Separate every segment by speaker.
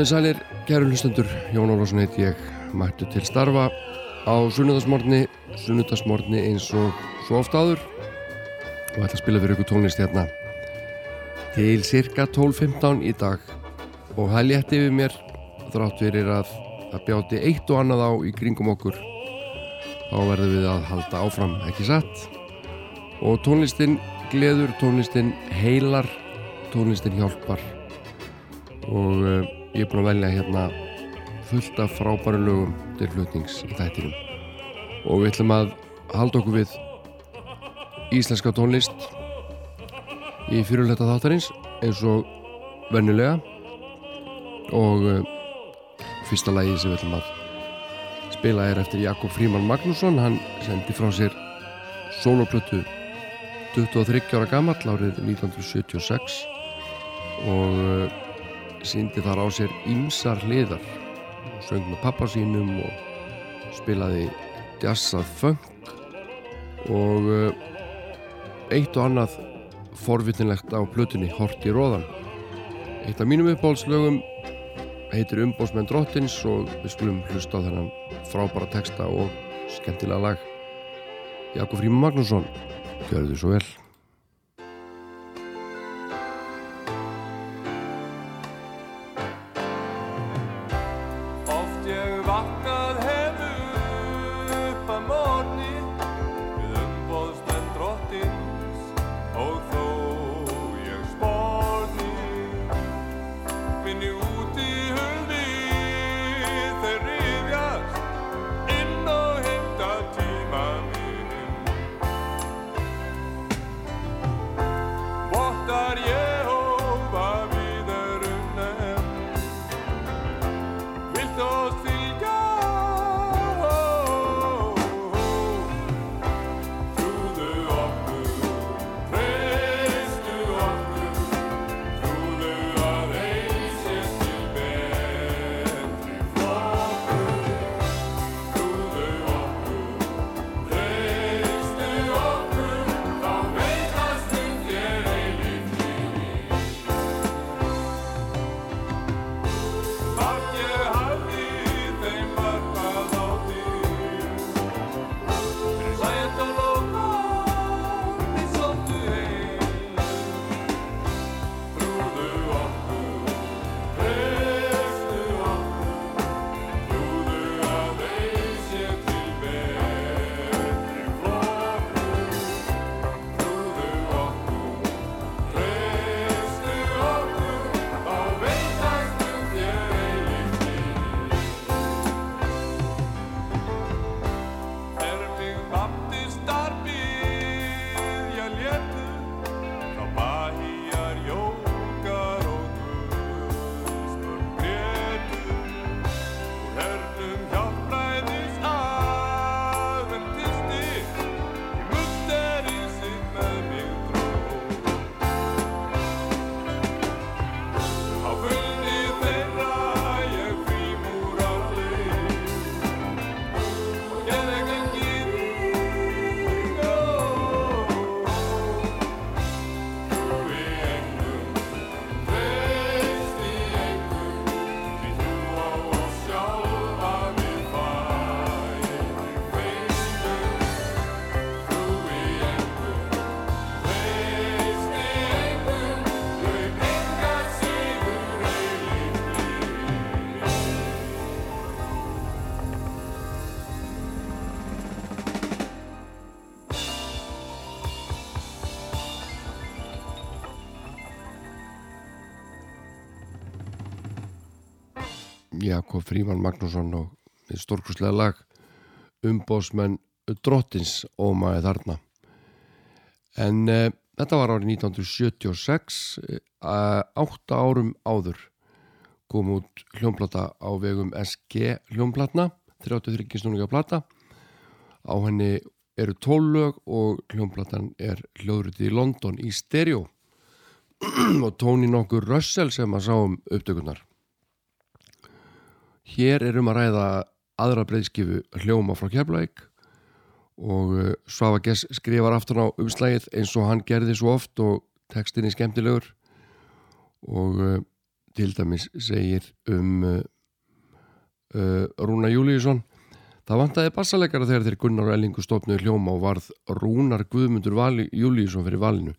Speaker 1: Komið sælir, kæru hlustendur, Jón Ólásson heit ég, mættu til starfa á sunnudagsmorni, sunnudagsmorni eins og svo oft áður. Og ætla að spila fyrir ykkur tónlist hérna. Til cirka 12.15 í dag. Og það létti við mér þrátt verir að, að bjáti eitt og annað á í kringum okkur þá verðum við að halda áfram, ekki satt? Og tónlistin gleður, tónlistin heilar, tónlistin hjálpar er búin að velja hérna fullt af frábæru lögum til hlutnings í þættinum. Og við ætlum að halda okkur við íslenska tónlist í fyrirleta þáttarins eins og vennulega og uh, fyrsta lægi sem við ætlum að spila er eftir Jakob Fríman Magnússon. Hann sendi frá sér soloplötu 23 ára gammal árið 1976 og síndi þar á sér ímsar hliðar. Söng með pappa sínum og spilaði jazzað funk. Og uh, eitt og annað forvitnilegt á plötunni Hort í róðan eitt af mínum uppáhaldslögum heitir Umbósmenn Drottins og við skulum hlusta á þennan frábæra texta og skemmtilega lag. Jakob Fríman Magnússon Gjörðu svo vel Jakob Fríman Magnússon og stórkurslega lag umbósmenn drottins ómaði þarna. En uh, þetta var árið 1976 uh, átta árum áður kom út hljómplata á vegum SG hljómplatna 33 snúninga plata. Á henni eru tólög og hljómplatan er hljóðrutið í London í stereo. Og tóni nokkur Russell sem að sá um upptökunar Hér erum að ræða aðra breyðskifu hljóma frá Keflavík og uh, Svafa Gess skrifar aftur á umslægið eins og hann gerði svo oft og tekstinni skemmtilegur og uh,
Speaker 2: til dæmis segir um uh, uh, Rúna Júliusson það vantaði bassalegara þegar þeir Gunnar Ellingu stofnuði hljóma og varð Rúnar Guðmundur Vali, Júliusson fyrir valinu.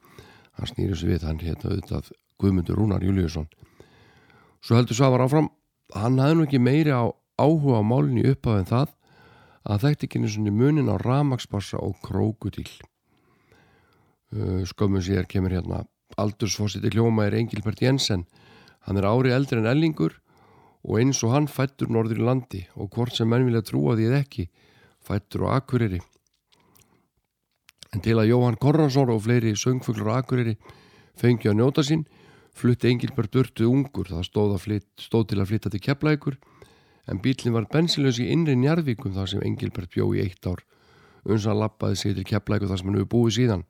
Speaker 2: Hann snýri sig við, hann hérna auðvitað Guðmundur Rúnar Júliusson svo heldur Svavar áfram hann hafði nú ekki meiri á áhuga á málinu uppaf en það að þekkti ekki eins og munin á ramagsbassa og krókudíl uh, skömmu sér kemur hérna aldursfósiti hljóma er Engilbert Jensen. Hann er ári eldri en Ellingur og eins og hann fættur norður í landi og hvort sem menn vilja trúa því eða ekki fættur á Akureyri. En til að Jóhann Korransson og fleiri söngfuglur á Akureyri fengi að njóta sín flutti Engilbert Urtu ungur það stóð, flyt, stóð til að flytta til Keflækur en bílinn var bensinlaus í innri njarvíkum þar sem Engilbert bjó í eitt ár uns að lappaði sig til Keflækur þar sem hann hefur búið síðan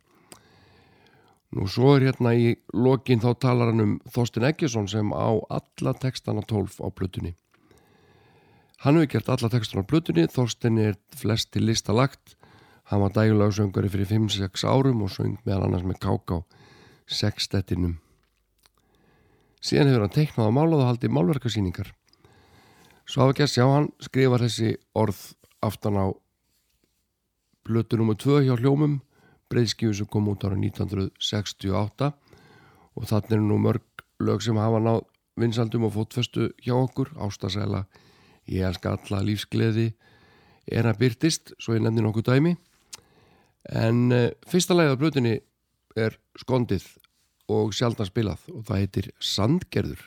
Speaker 2: Nú svo er hérna í lokin þá talar hann um Þorstin Eggesson sem á alla textana 12 á blötunni. Hann hefur gert alla textana á blötunni, Þorstin er flest til lista lagt. Hann var dægulagsöngari fyrir 5-6 árum og söng meðal annars með káká sextettinum. Síðan hefur hann teiknað á málað og haldið málverkarsýningar. Svo hafa gæst sjá hann skrifar þessi orð aftan á blötu nr. 2 hjá hljómum breyðskífu sem kom út ára 1968 og þannig er nú mörg lög sem hafa náð vinsaldum og fótfestu hjá okkur Ástasæla, ég elska alla lífsgleði er að byrtist svo ég nefndi nokkuð dæmi en uh, fyrsta lægið á blötunni er skondið og sjálfna spilað og það heitir Sandgerður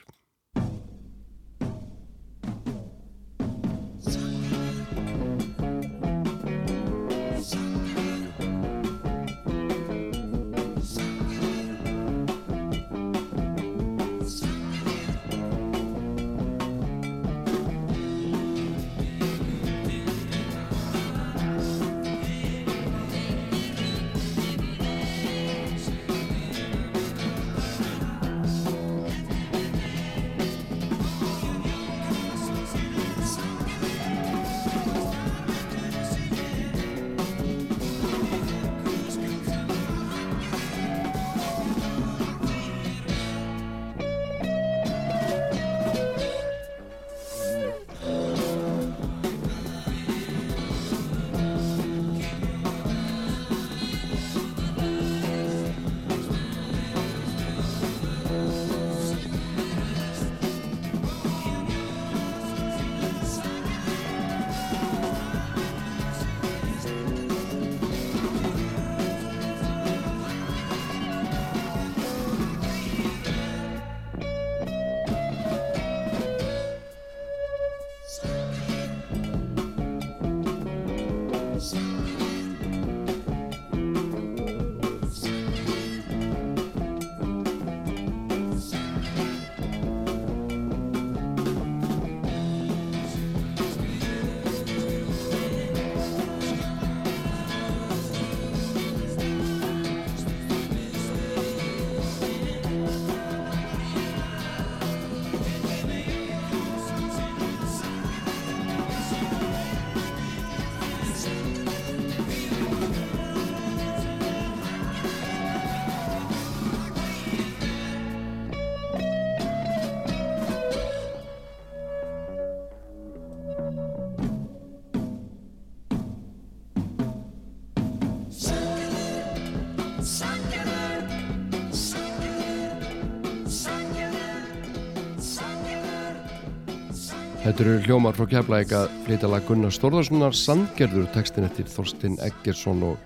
Speaker 2: Þetta eru hljómar frá keflæk að flytja lag Gunnar Stórðarssonar Sandgerður tekstin eftir Þorstin Eggersson og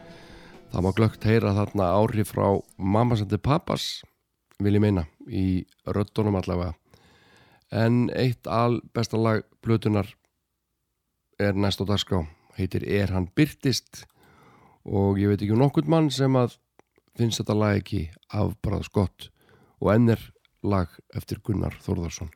Speaker 2: það má glögt heyra þarna ári frá Mammasandi Pappas vil ég meina í röttunum allavega. En eitt al besta lag Plutunar er næst á dagská heitir Er hann byrtist og ég veit ekki um nokkund mann sem að finnst þetta lag ekki afbræðs gott og ennir lag eftir Gunnar Þórðarsson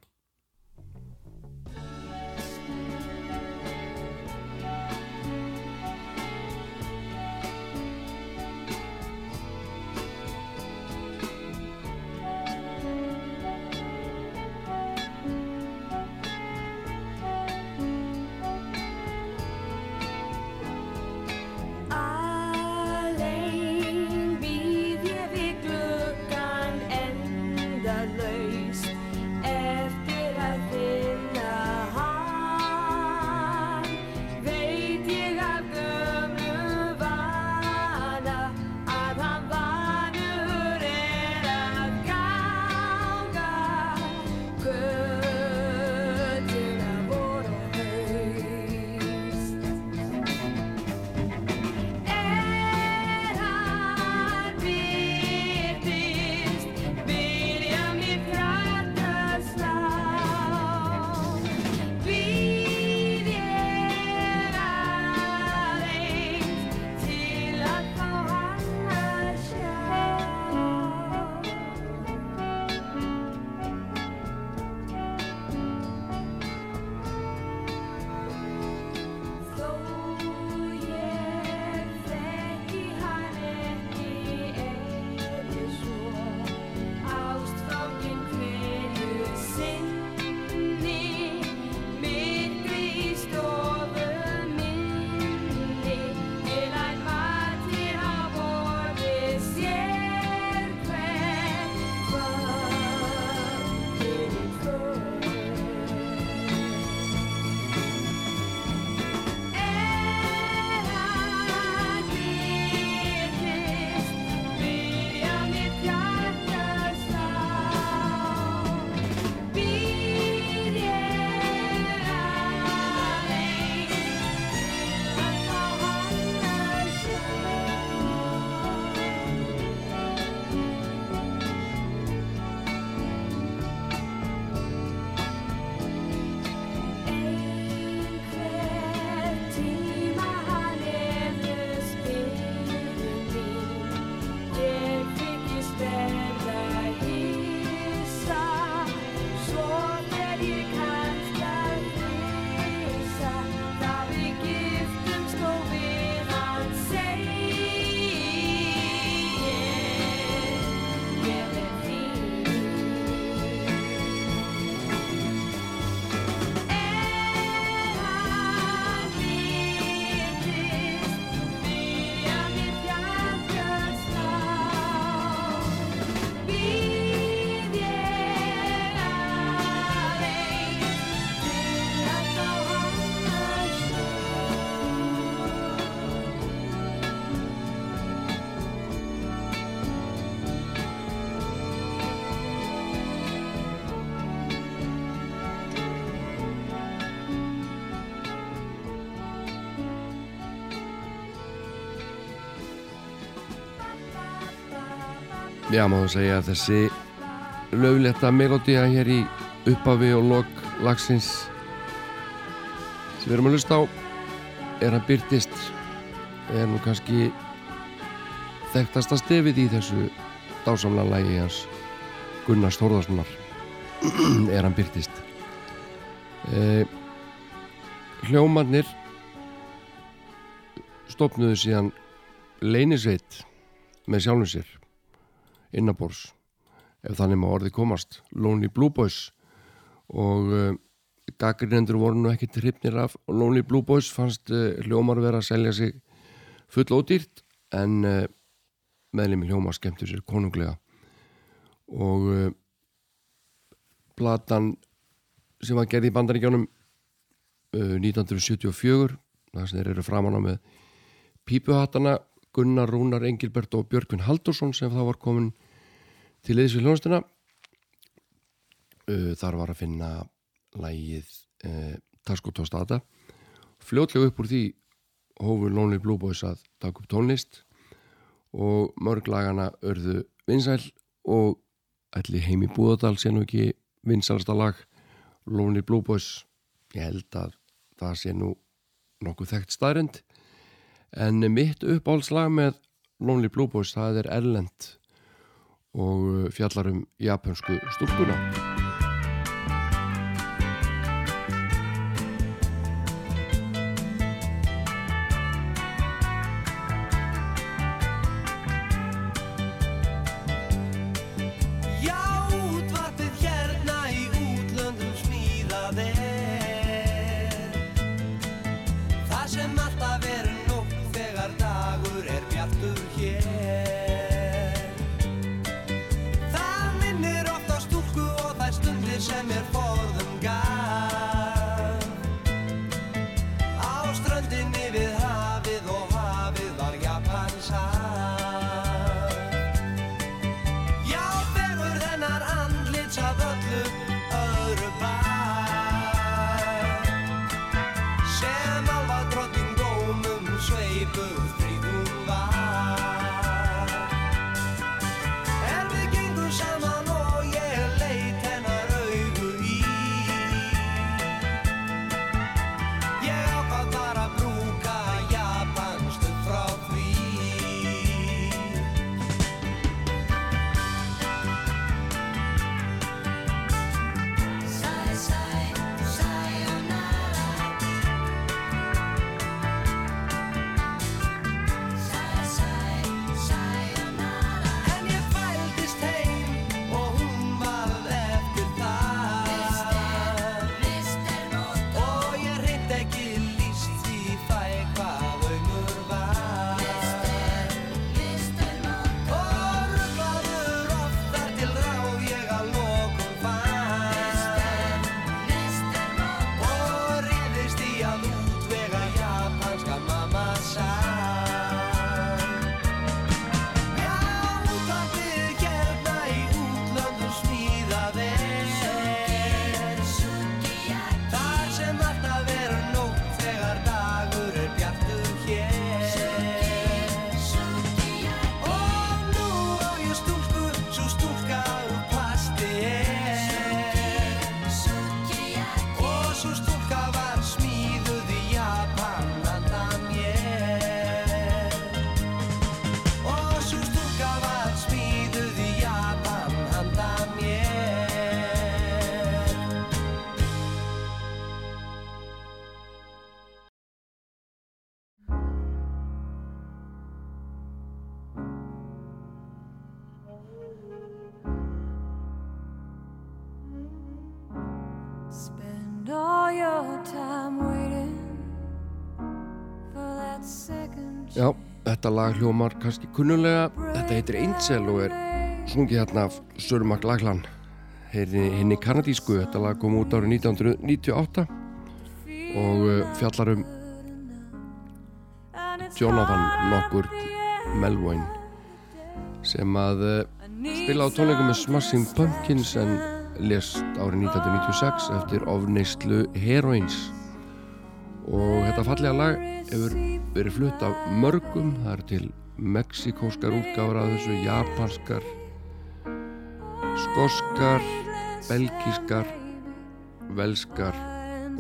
Speaker 2: Já, maður segja að þessi löfletta melodía hér í uppafi og lok lagsins sem við erum að lusta á er hann byrtist er nú kannski þekktasta stefið í þessu dásamlega lægi hans Gunnar Stórðarssonar er hann byrtist eh, Hljómanir stopnuðu síðan leynisveit með sjálfum sér innabors ef þannig maður orði komast Lonely Blue Boys. Og uh, eh, gaggrinendur voru nú ekki trippnir af Lonely Blue Boys fannst uh, hljómar vera að selja sig full ódýrt en uh, meðlemi hljómar skemmtur sér konunglega. Og platan sem var gerð í bandaríkjónum 1974 það sem þeir eru framann á með pípuhattana Gunnar Rúnar Engilbert og Björgvin Haldursson sem þá var komin til eðis við hljónastina uh, þar var að finna lægið uh, Taskotostata fljótlega upp úr því hófur Lonely Blue Boys að taka upp tónlist og mörglagana örðu vinsæl og ætli heimi Búðardal sé nú ekki vinsælsta lag Lonely Blue Boys. Ég held að það sé nú nokkuð þekkt staðrind en mitt uppáhaldslag með Lonely Blue Boys það er Erlend og fjallar um japansku stúlkuna lag hljómar kannski kunnulega. Þetta heitir Angel og er sungið hérna af Sörmak Laglan henni kanadísku. Þetta lag kom út árið 1998 og uh, fjallar um Jonathan nokkur Melvoin sem að uh, spila á tónleikum með Smashing Pumpkins en lest árið 1996 eftir ofneistlu Heroines og þetta fallega lag hefur verið flutt af mörgum. Það er til meksikóskar útgáður af þessu japanskar
Speaker 3: skoskar, belgiskar, velskar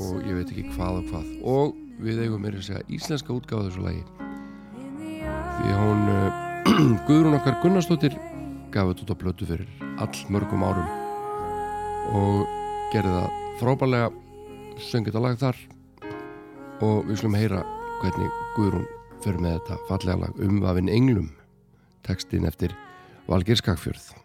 Speaker 3: og ég veit ekki hvað og hvað. Og við eigum með að segja íslenska útgáðu þessu lagi. Því hún uh, Guðrún okkar Gunnarsdóttir gaf þetta út á blötu fyrir all mörgum árum og gerði það frábælega söngið að lag þar og við slumum heyra hvernig Guðrún fyrir með þetta fallega lag Umvafin Englum tekstin eftir Valgir Skakfjörð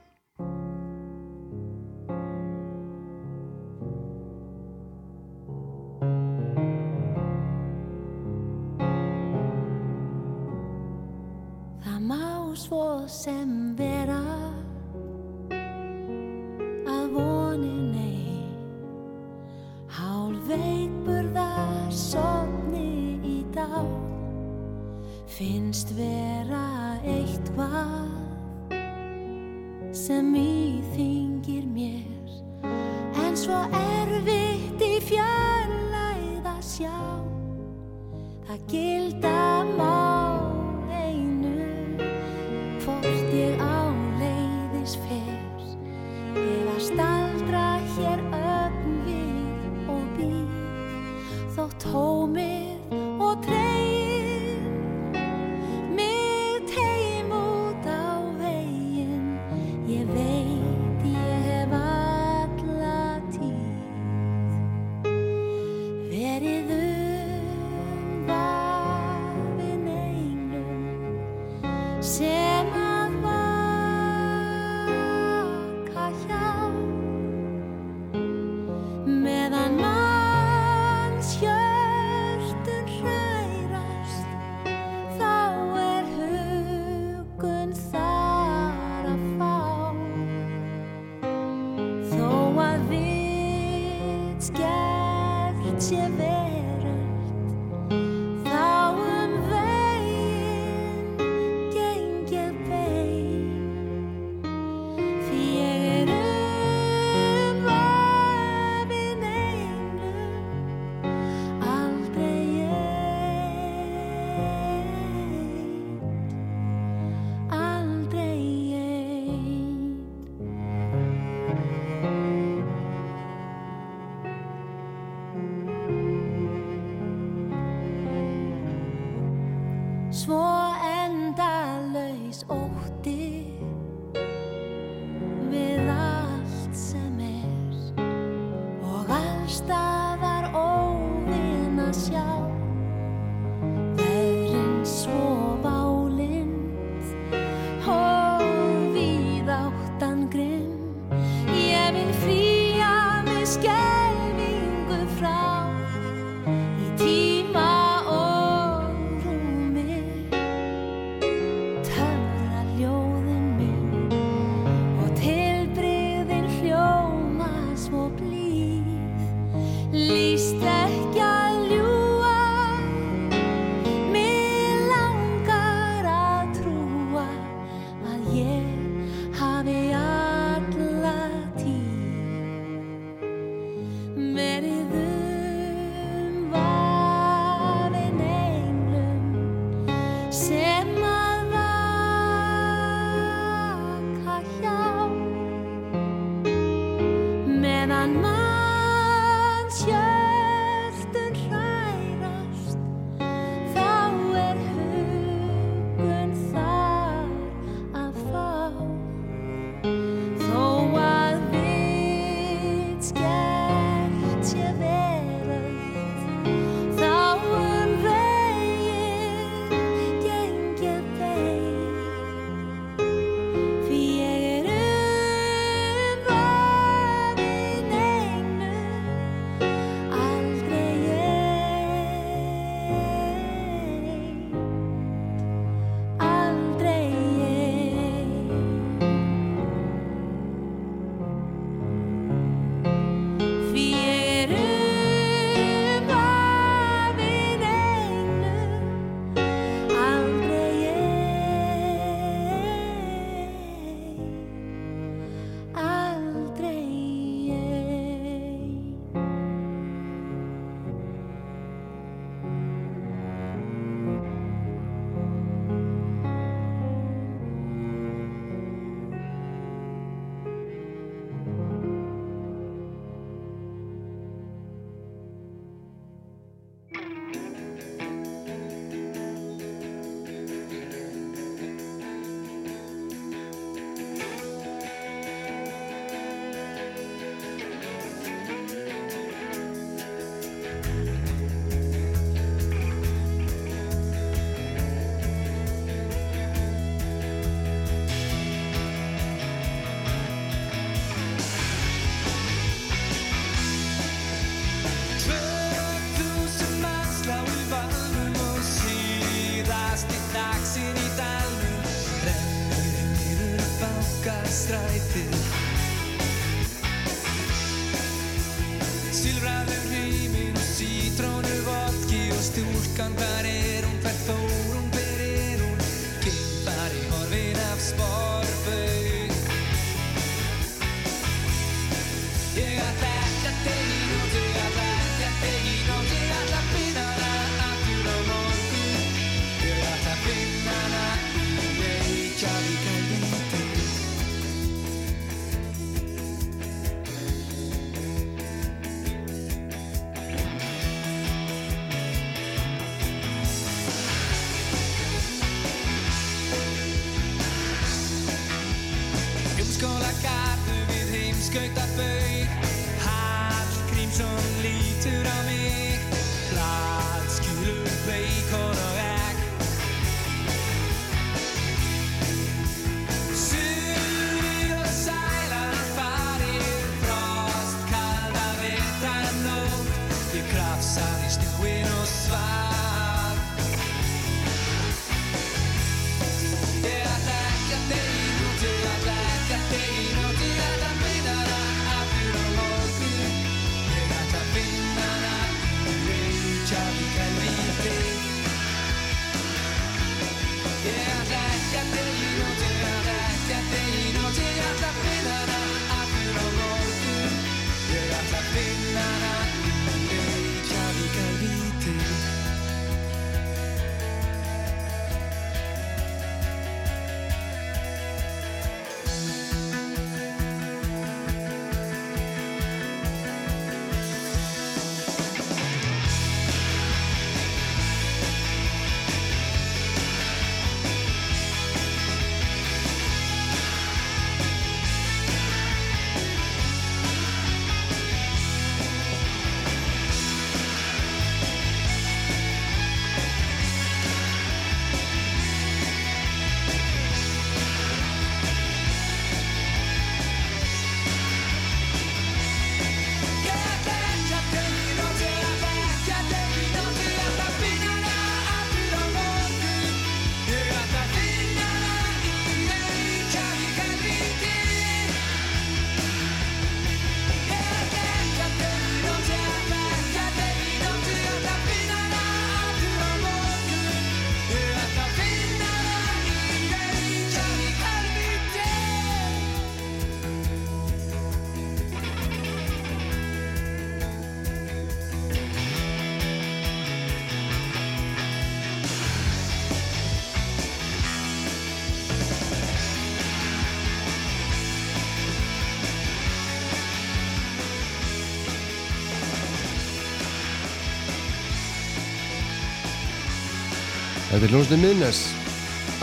Speaker 2: Þetta er hljómsnið miðnes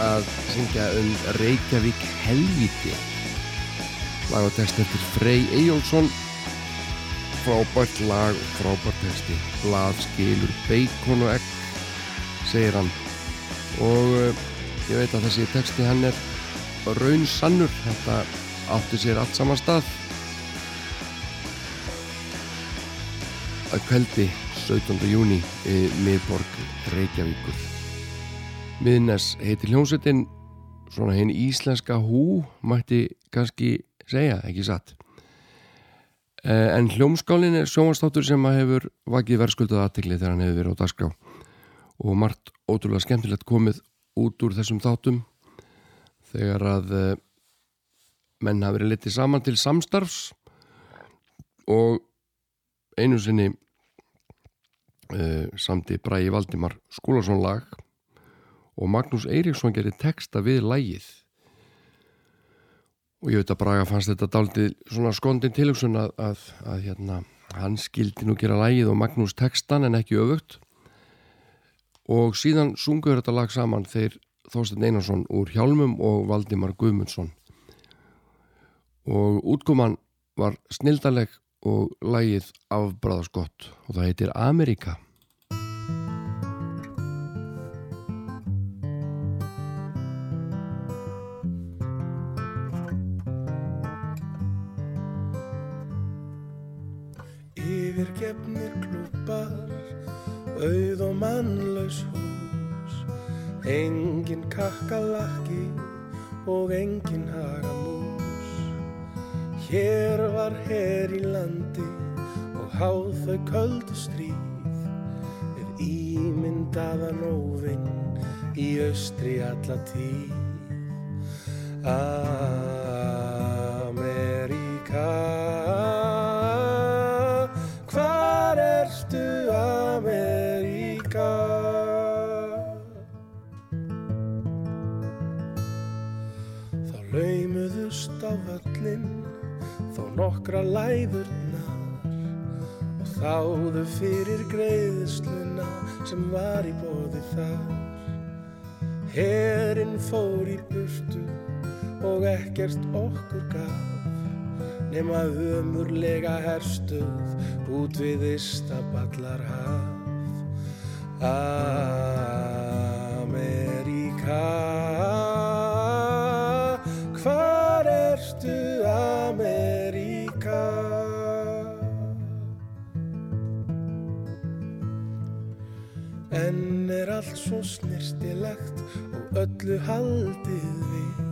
Speaker 2: að syngja um Reykjavík helviti lag og text eftir Frey Ejjólfsson frábært lag og frábært texti. Blað skilur beikon og egg segir hann. Og uh, ég veit að þessi texti hann er raun sannur þetta átti sér allt saman stað. Að kveldi 17. júni miðborg Reykjavíkur Miðnes heitir hljómsveitin svona hinn íslenska hú mætti kannski segja, ekki satt. Eh, en hljómskálin er sjómanstáttur sem hefur vakið verðskuldað aðtikli þegar hann hefur verið á dagskrá. Og margt ótrúlega skemmtilegt komið út úr þessum þáttum þegar að eh, menn hafi verið litið saman til samstarfs og einu sinni uh, samti Bræi Valdimar Skúlason lag og Magnús Eiríksson gerir texta við lægið og ég veit að Braga fannst þetta daldið svona skondin tilugsun að, að, að hérna, hann skildi nú gera lægið og Magnús textan en ekki öfugt. Og síðan sungur þetta lag saman þeir Þorstein Einarsson úr Hjálmum og Valdimar Guðmundsson. Og útkoman var snildaleg og lægið afbræðaskott og það heitir Amerika
Speaker 4: kakkalakki og engin hagamús. Hér var her í landi og háð þau köldu stríð, ef ímyndaðan óvinn í austri alla tíð. Ah. nokkra læðurnar og þáðu fyrir greiðsluna sem var í bóði þar. Herinn fór í burtu og ekkert okkur gaf nema umurlega herstuð út við istaballar haf. Amerika En er allt svo snirtilegt og öllu haldið við.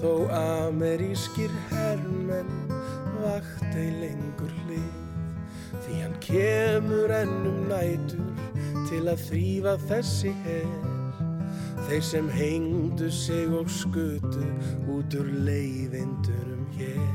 Speaker 4: Þó amerískir herrmenn vakti lengur hlið. Því hann kemur ennum nætur til að þrýfa þessi herr Þeir sem hengdu sig og skutu út úr leiðindurum hér.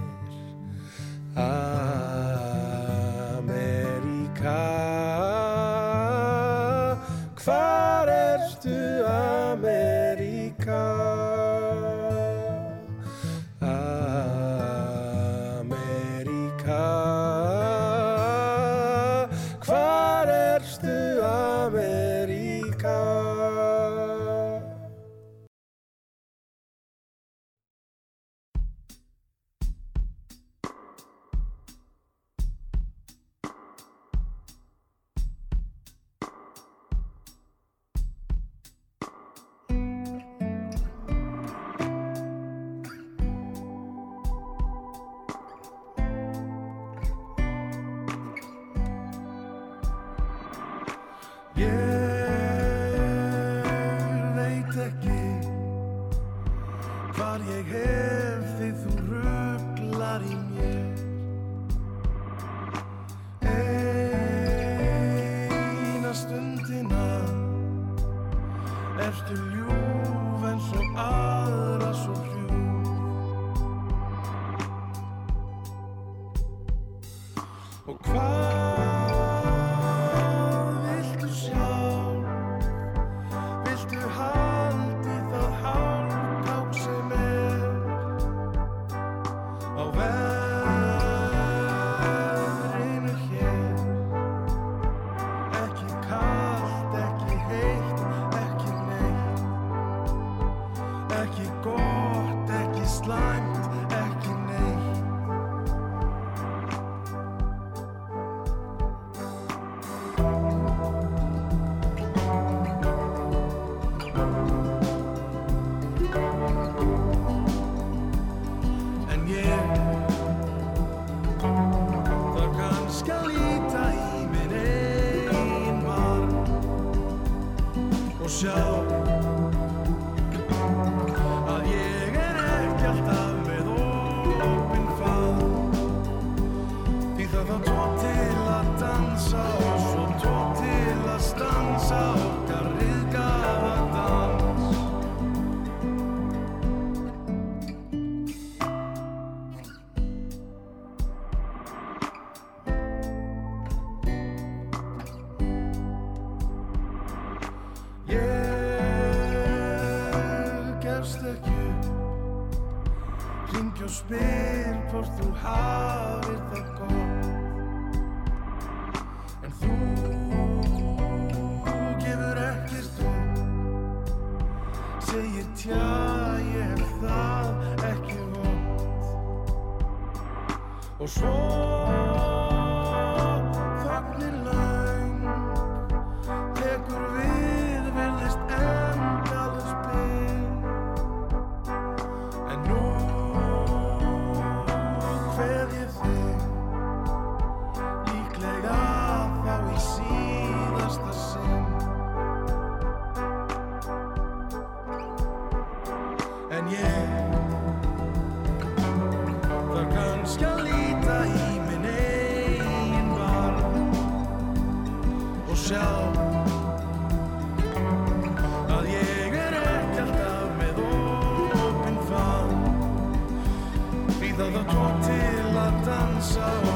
Speaker 2: sorrow.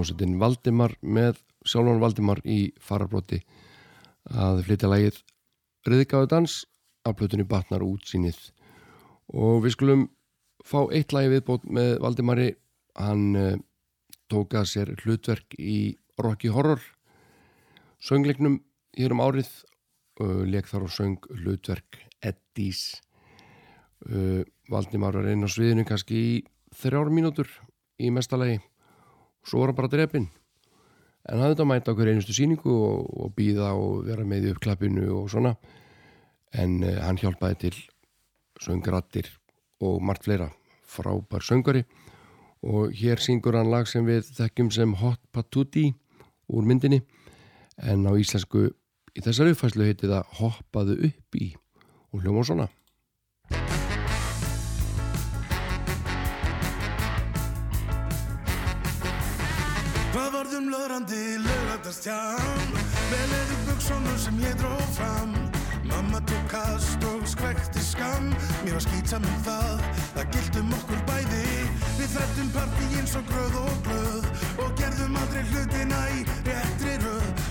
Speaker 2: Hljómsveitin Valdimar með sjálfan Valdimar í farabroti að flytja lægið Riðgáðu dans af plötunni Batnar útsýnið og við skulum fá eitt lægi viðbót með Valdimari hann uh, tóka sér hlutverk í Rocky Horror söngleiknum hér um árið uh, leik þar og söng hlutverk Eddies. Uh, Valdimar var einn á sviðinu kannski í þrjár mínútur í mestalagi svo var hann bara drefin en hann þetta mæta okkur einustu síningu og, og býða og vera með í uppklappinu og svona. En uh, hann hjálpaði til söngrattir og margt fleira. Frábær söngari og hér syngur hann lag sem við þekkjum sem Hot Patootie úr myndinni. En á íslensku í þessari uppfæslu heiti það Hoppaðu upp í og hljóma svona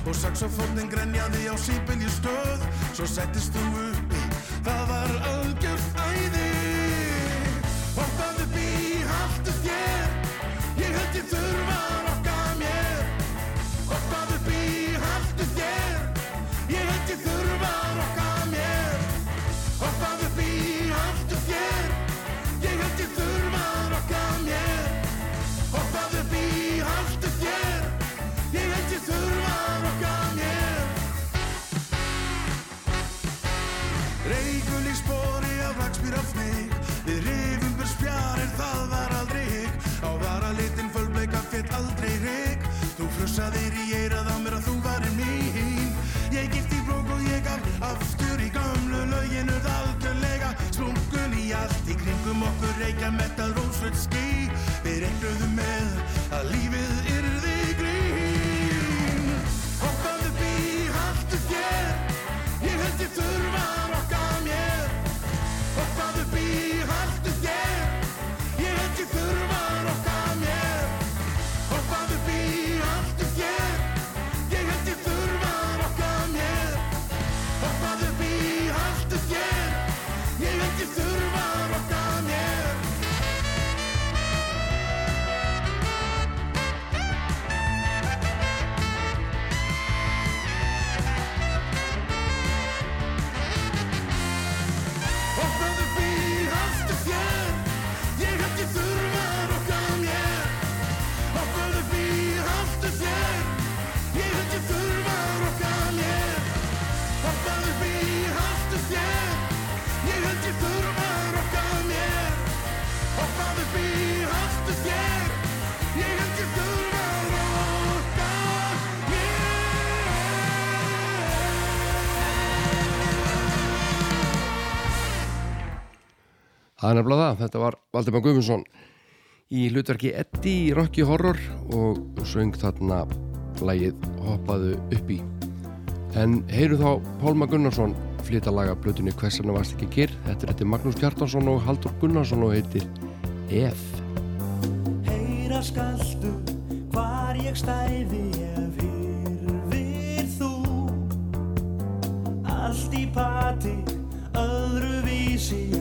Speaker 5: Og saxofónin grenjaði á sípilju stöð. Svo settist þú uppi Það var algjörð æði. Hoppaðu bí, haltu þér. Ég ég þurfa rokka mér. Hoppaðu bí, haltu þér. Ég ég þurfa Frussaðir í eirað á mér að þú varir mín. Ég gift í brók og ég gaf aftur í gamlu löginu algjörlega Sprungun í allt. Í kringum okkur reykja metal rósröld ský. Við reiknuðum með að lífið
Speaker 2: Það er nefnilega það, þetta var Valdimar Guðmundsson í hlutverki Eddi í Rocky Horror og söng þarna lægið Hoppaðu upp í. En heyru þá Pálma Gunnarsson flytta laga blötunni Hversarna varst ekki kyrr. Þetta er eftir Magnús Kjartansson og Haldur Gunnarsson og heitir Ef.
Speaker 6: Heyra skaltu hvar ég stæði ef hyrfir þú Allt í pati öðru vísi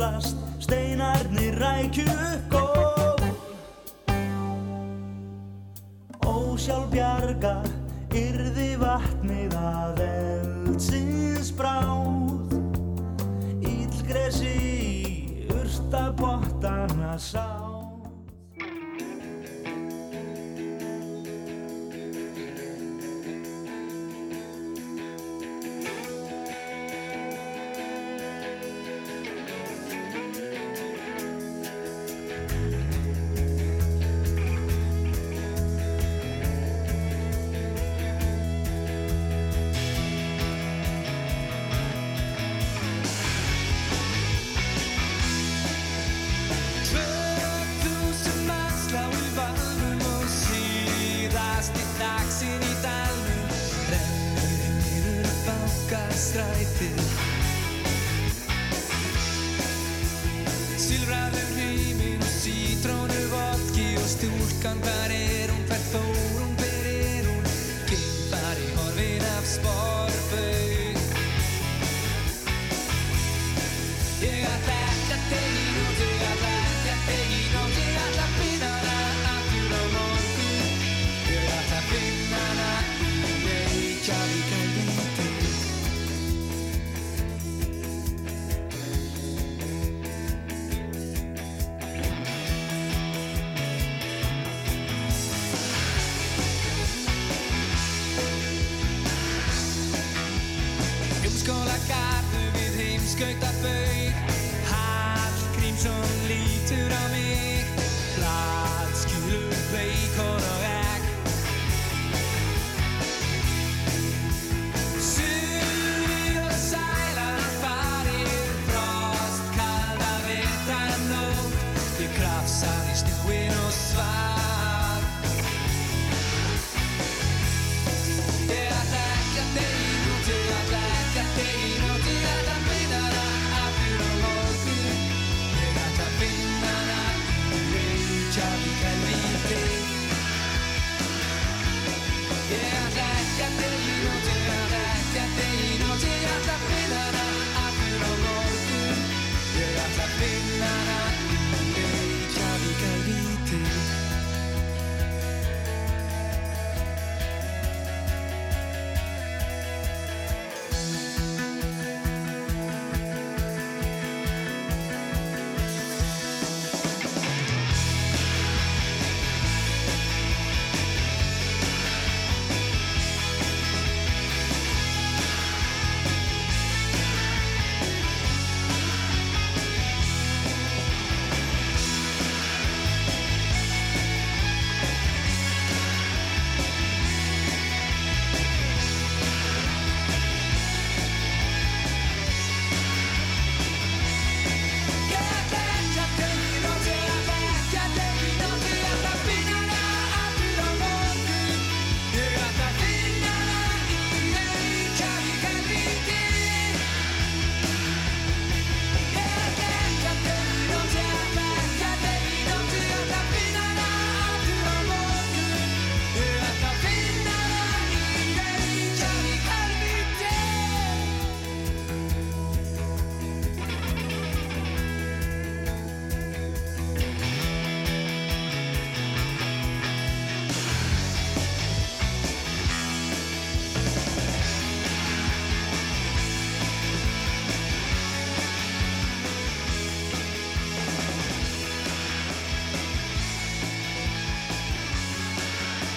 Speaker 6: Stíplast, steinarnir rækju gól. Ósjálf bjargar yrði vatnið að eldsins bráð. Ílgresi í urtabottana sá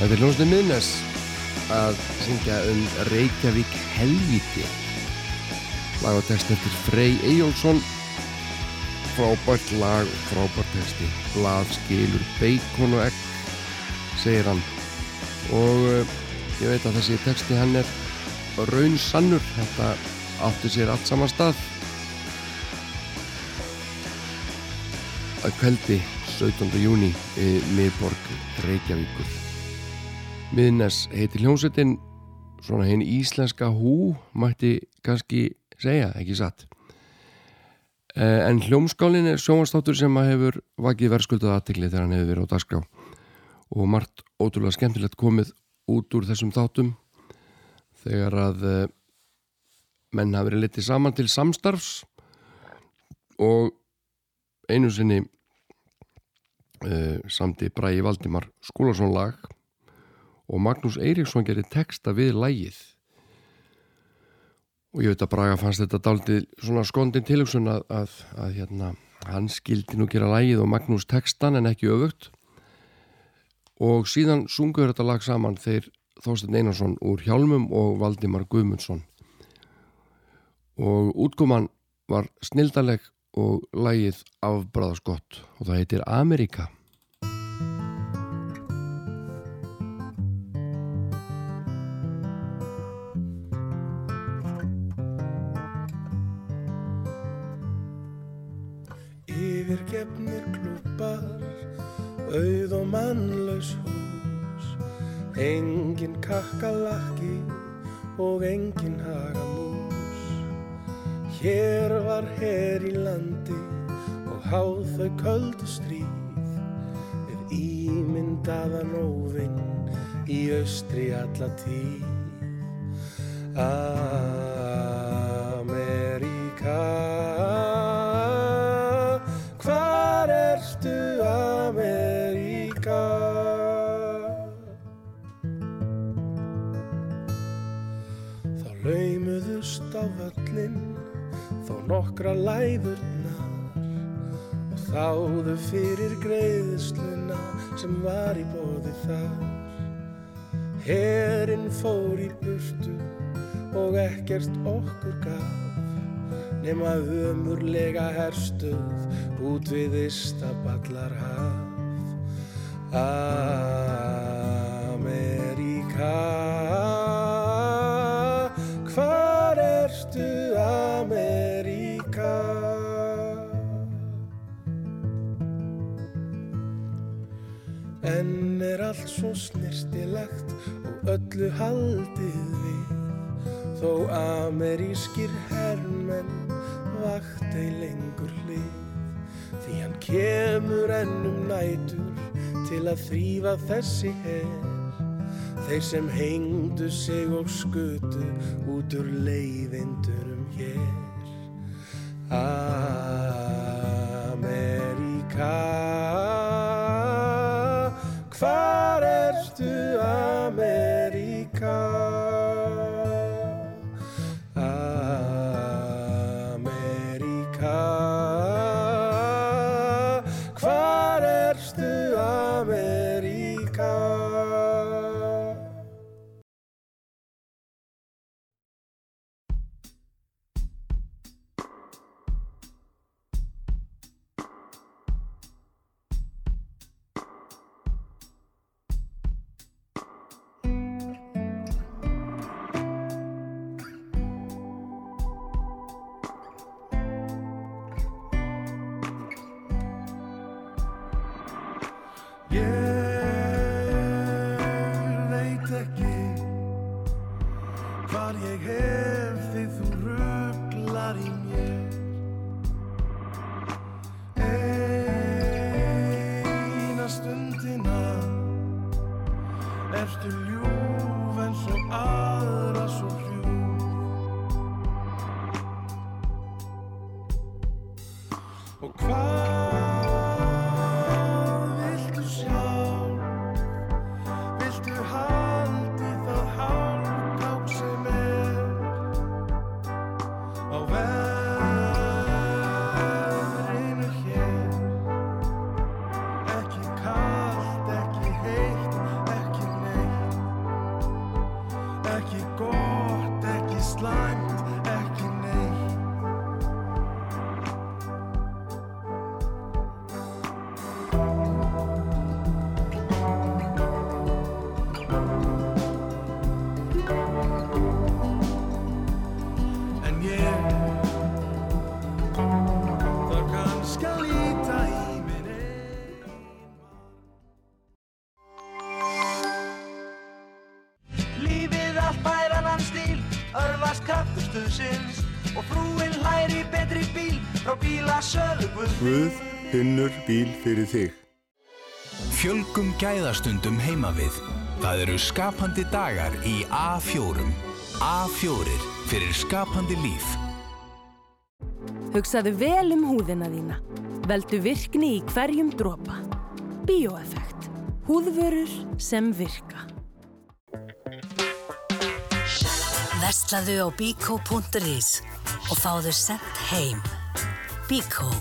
Speaker 2: Þetta er hljómsnið miðnes að syngja um Reykjavík helvíti. Lag og text eftir Frey Eyjólfsson. Frábært lag og frábært texti. Blað skilur beikon og egg segir hann. Og uh, ég veit að þessi texti hann er raun sannur þetta átti sér allt saman stað. Að kveldi 17. júni miðborg Reykjavíkur Miðnes heitir hljómsveitin svona hinn íslenska hú mætti kannski segja, ekki satt. Eh, en hljómskálin er sjónvastáttur sem að hefur vakið verðskuldað aðtikli þegar hann hefur verið á dagskrá. Og margt ótrúlega skemmtilegt komið út úr þessum þáttum þegar að eh, menn hafi verið litið saman til samstarfs og einu sinni uh, samti Bræði Valdimar Skúlason lag og Magnús Eiríksson gerir texta við lægið og ég veit að Braga fannst þetta daldið svona skondin tilhugsun að, að, að hérna, hann skildi nú gera lægið og Magnús textan en ekki öfugt. Og síðan sungur þetta lag saman þeir Þorstein Einarsson úr Hjálmum og Valdimar Guðmundsson. Og útkoman var snildaleg og lægið afbræðaskott og það heitir Amerika
Speaker 4: engin kakkalakki og engin hagamús. hér var her í landi og háð þau köldu stríð við ímyndaðan óvinn í austri alla tíð. Ameríka, völlin þó nokkra læðurnar og þáðu fyrir greiðsluna sem var í bóði þar. Herinn fór í burtu og ekkert okkur gaf nema ömurlega herstuð út við Istaballar haf. Ameríka, svo snirtilegt og öllu haldið við. Þó amerískir hermenn vakt ei lengur hlið Því hann kemur ennum nætur til að þrýfa þessi her. Þeir sem hengdu sig og skutu út úr leiðindurum hér. Ameríka
Speaker 7: bíl
Speaker 8: fyrir þig.
Speaker 9: Fjölgum gæðastundum heima við. Það eru skapandi dagar í A4. A4 fyrir skapandi líf.
Speaker 3: Hugsaðu vel um húðina þína. Veldu virkni í hverjum dropa. Bíóeffekt. Húðvörur sem virka.
Speaker 10: Verslaðu á bíkó.is og fáðu sendt heim. Bíkó.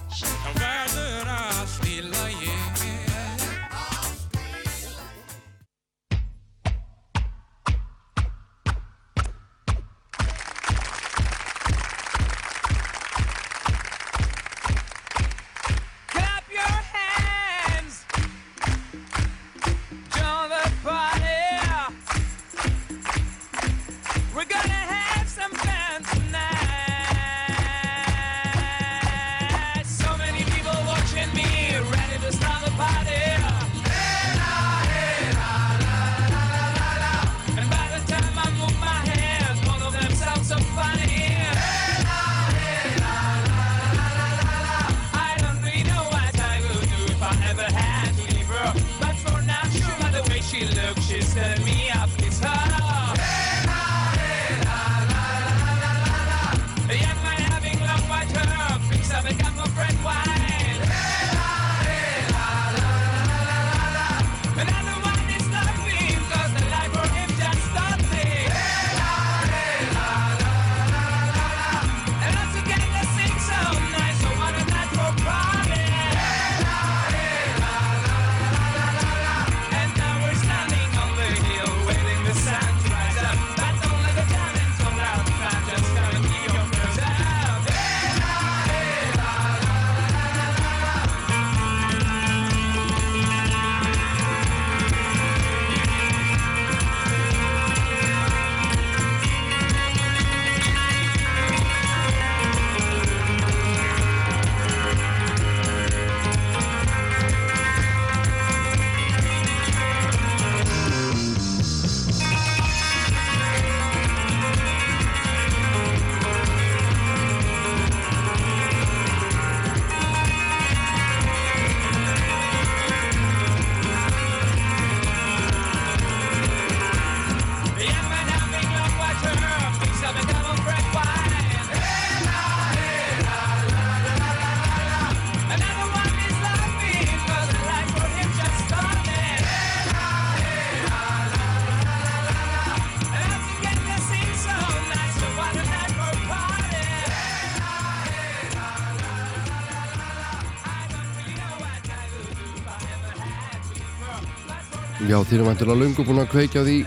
Speaker 6: Þið erum vantilega lungu búin að kveikja á því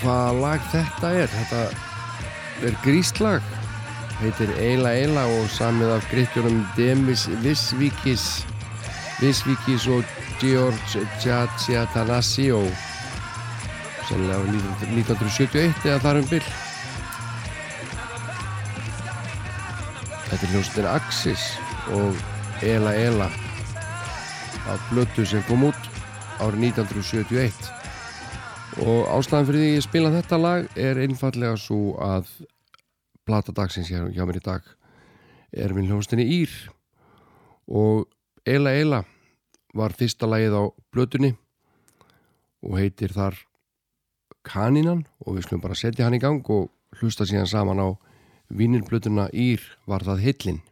Speaker 6: hvaða lag þetta er. Þetta er gríslag, heitir Eila Eila og samið af gríkjunum Demis Visvíkis, Visvíkis og George Tjatsiatanasio, sennilega árið 1971 eða þar um byll. Þetta er hljómsveitin Axis og Eila Eila af blötu sem kom út árið 1971 og ástæðan fyrir því ég spila þetta lag er einfallega svo að plata dagsins hér hjá mér í dag er minn hljómsdynni Ír. Og Eila Eila var fyrsta lagið á blötunni og heitir þar Kanínan og við skulum bara setja hann í gang og hlusta síðan saman á vínirblötuna Ír var það hillin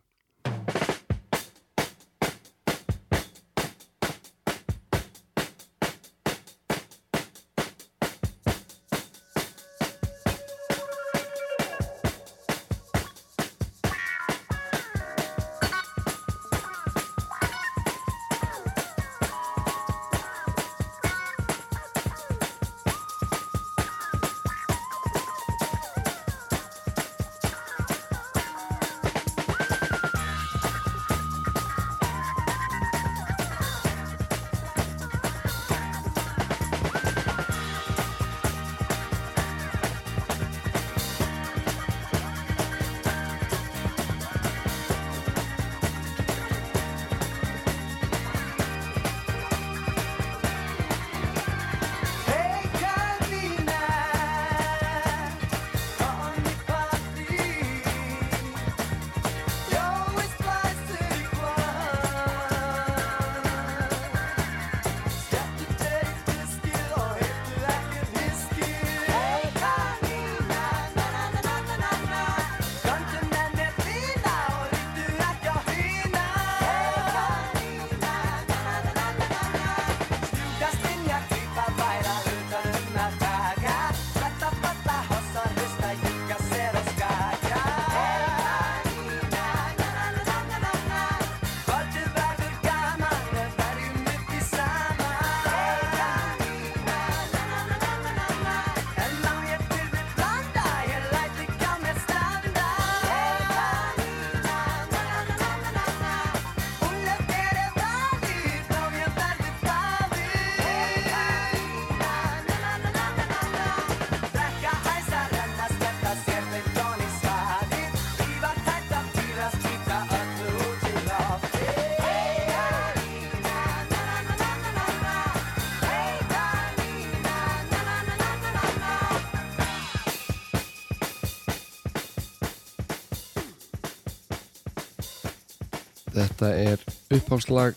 Speaker 6: Þetta er uppháslag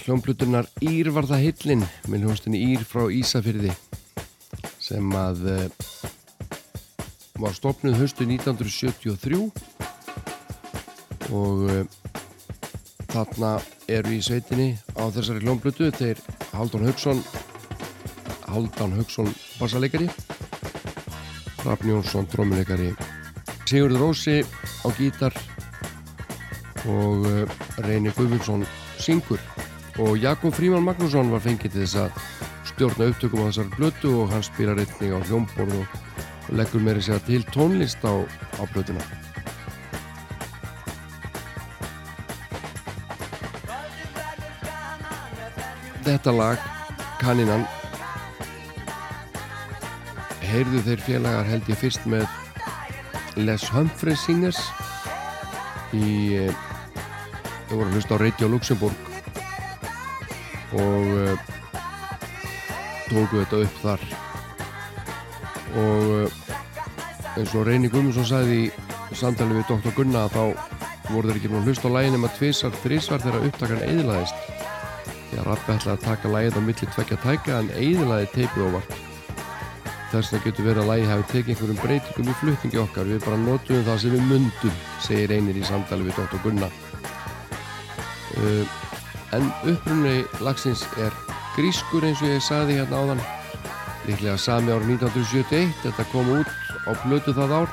Speaker 6: hljómblutunar Ír var það hillin með hljómsdunni Ír frá Ísafyrði
Speaker 2: sem að eh, var stopnuð höstu 1973 og eh, þarna eru í sveitinni á þessari hljómblötu þeir Haldun Haugsson Haldan Haugsson bassalegari Rafn Jónsson trómuleikari Sigurður Rósi á gítar og Reyni Guðmundsson syngur. Og Jakob Fríman Magnússon var fengið til þess að stjórna upptökum á þessar blötu og hann spilar einnig á hljómborð og, leggur meiri segja til tónlist á, á blötuna Þetta lag Kanninan heyrðu þeir félagar held ég fyrst með Les Humphreys Singers í eh, þau voru að hlusta á Radio Luxemburg og uh, tóku þetta upp þar og uh, eins og Reyni Guðmundsson sagði í samtali við Dr. Gunna þá voru þeir ekki nú að hlusta á lægin um að tvisar, þrísvar þegar upptakan eðilaðist því að Rappi ætlaði að taka lægið á milli tvekja tæka en eðilaði teipið óvart þess vegna getur verið að lægi hafi tekið einhverjum breytingum í flutningi okkar við bara notum það sem við mundum segir einir í samtali við Dr. Gunna en upprunni lagsins er grískur eins og ég sagði hérna áðan. Líklega sami árið 1971 þetta kom út á blötu það ár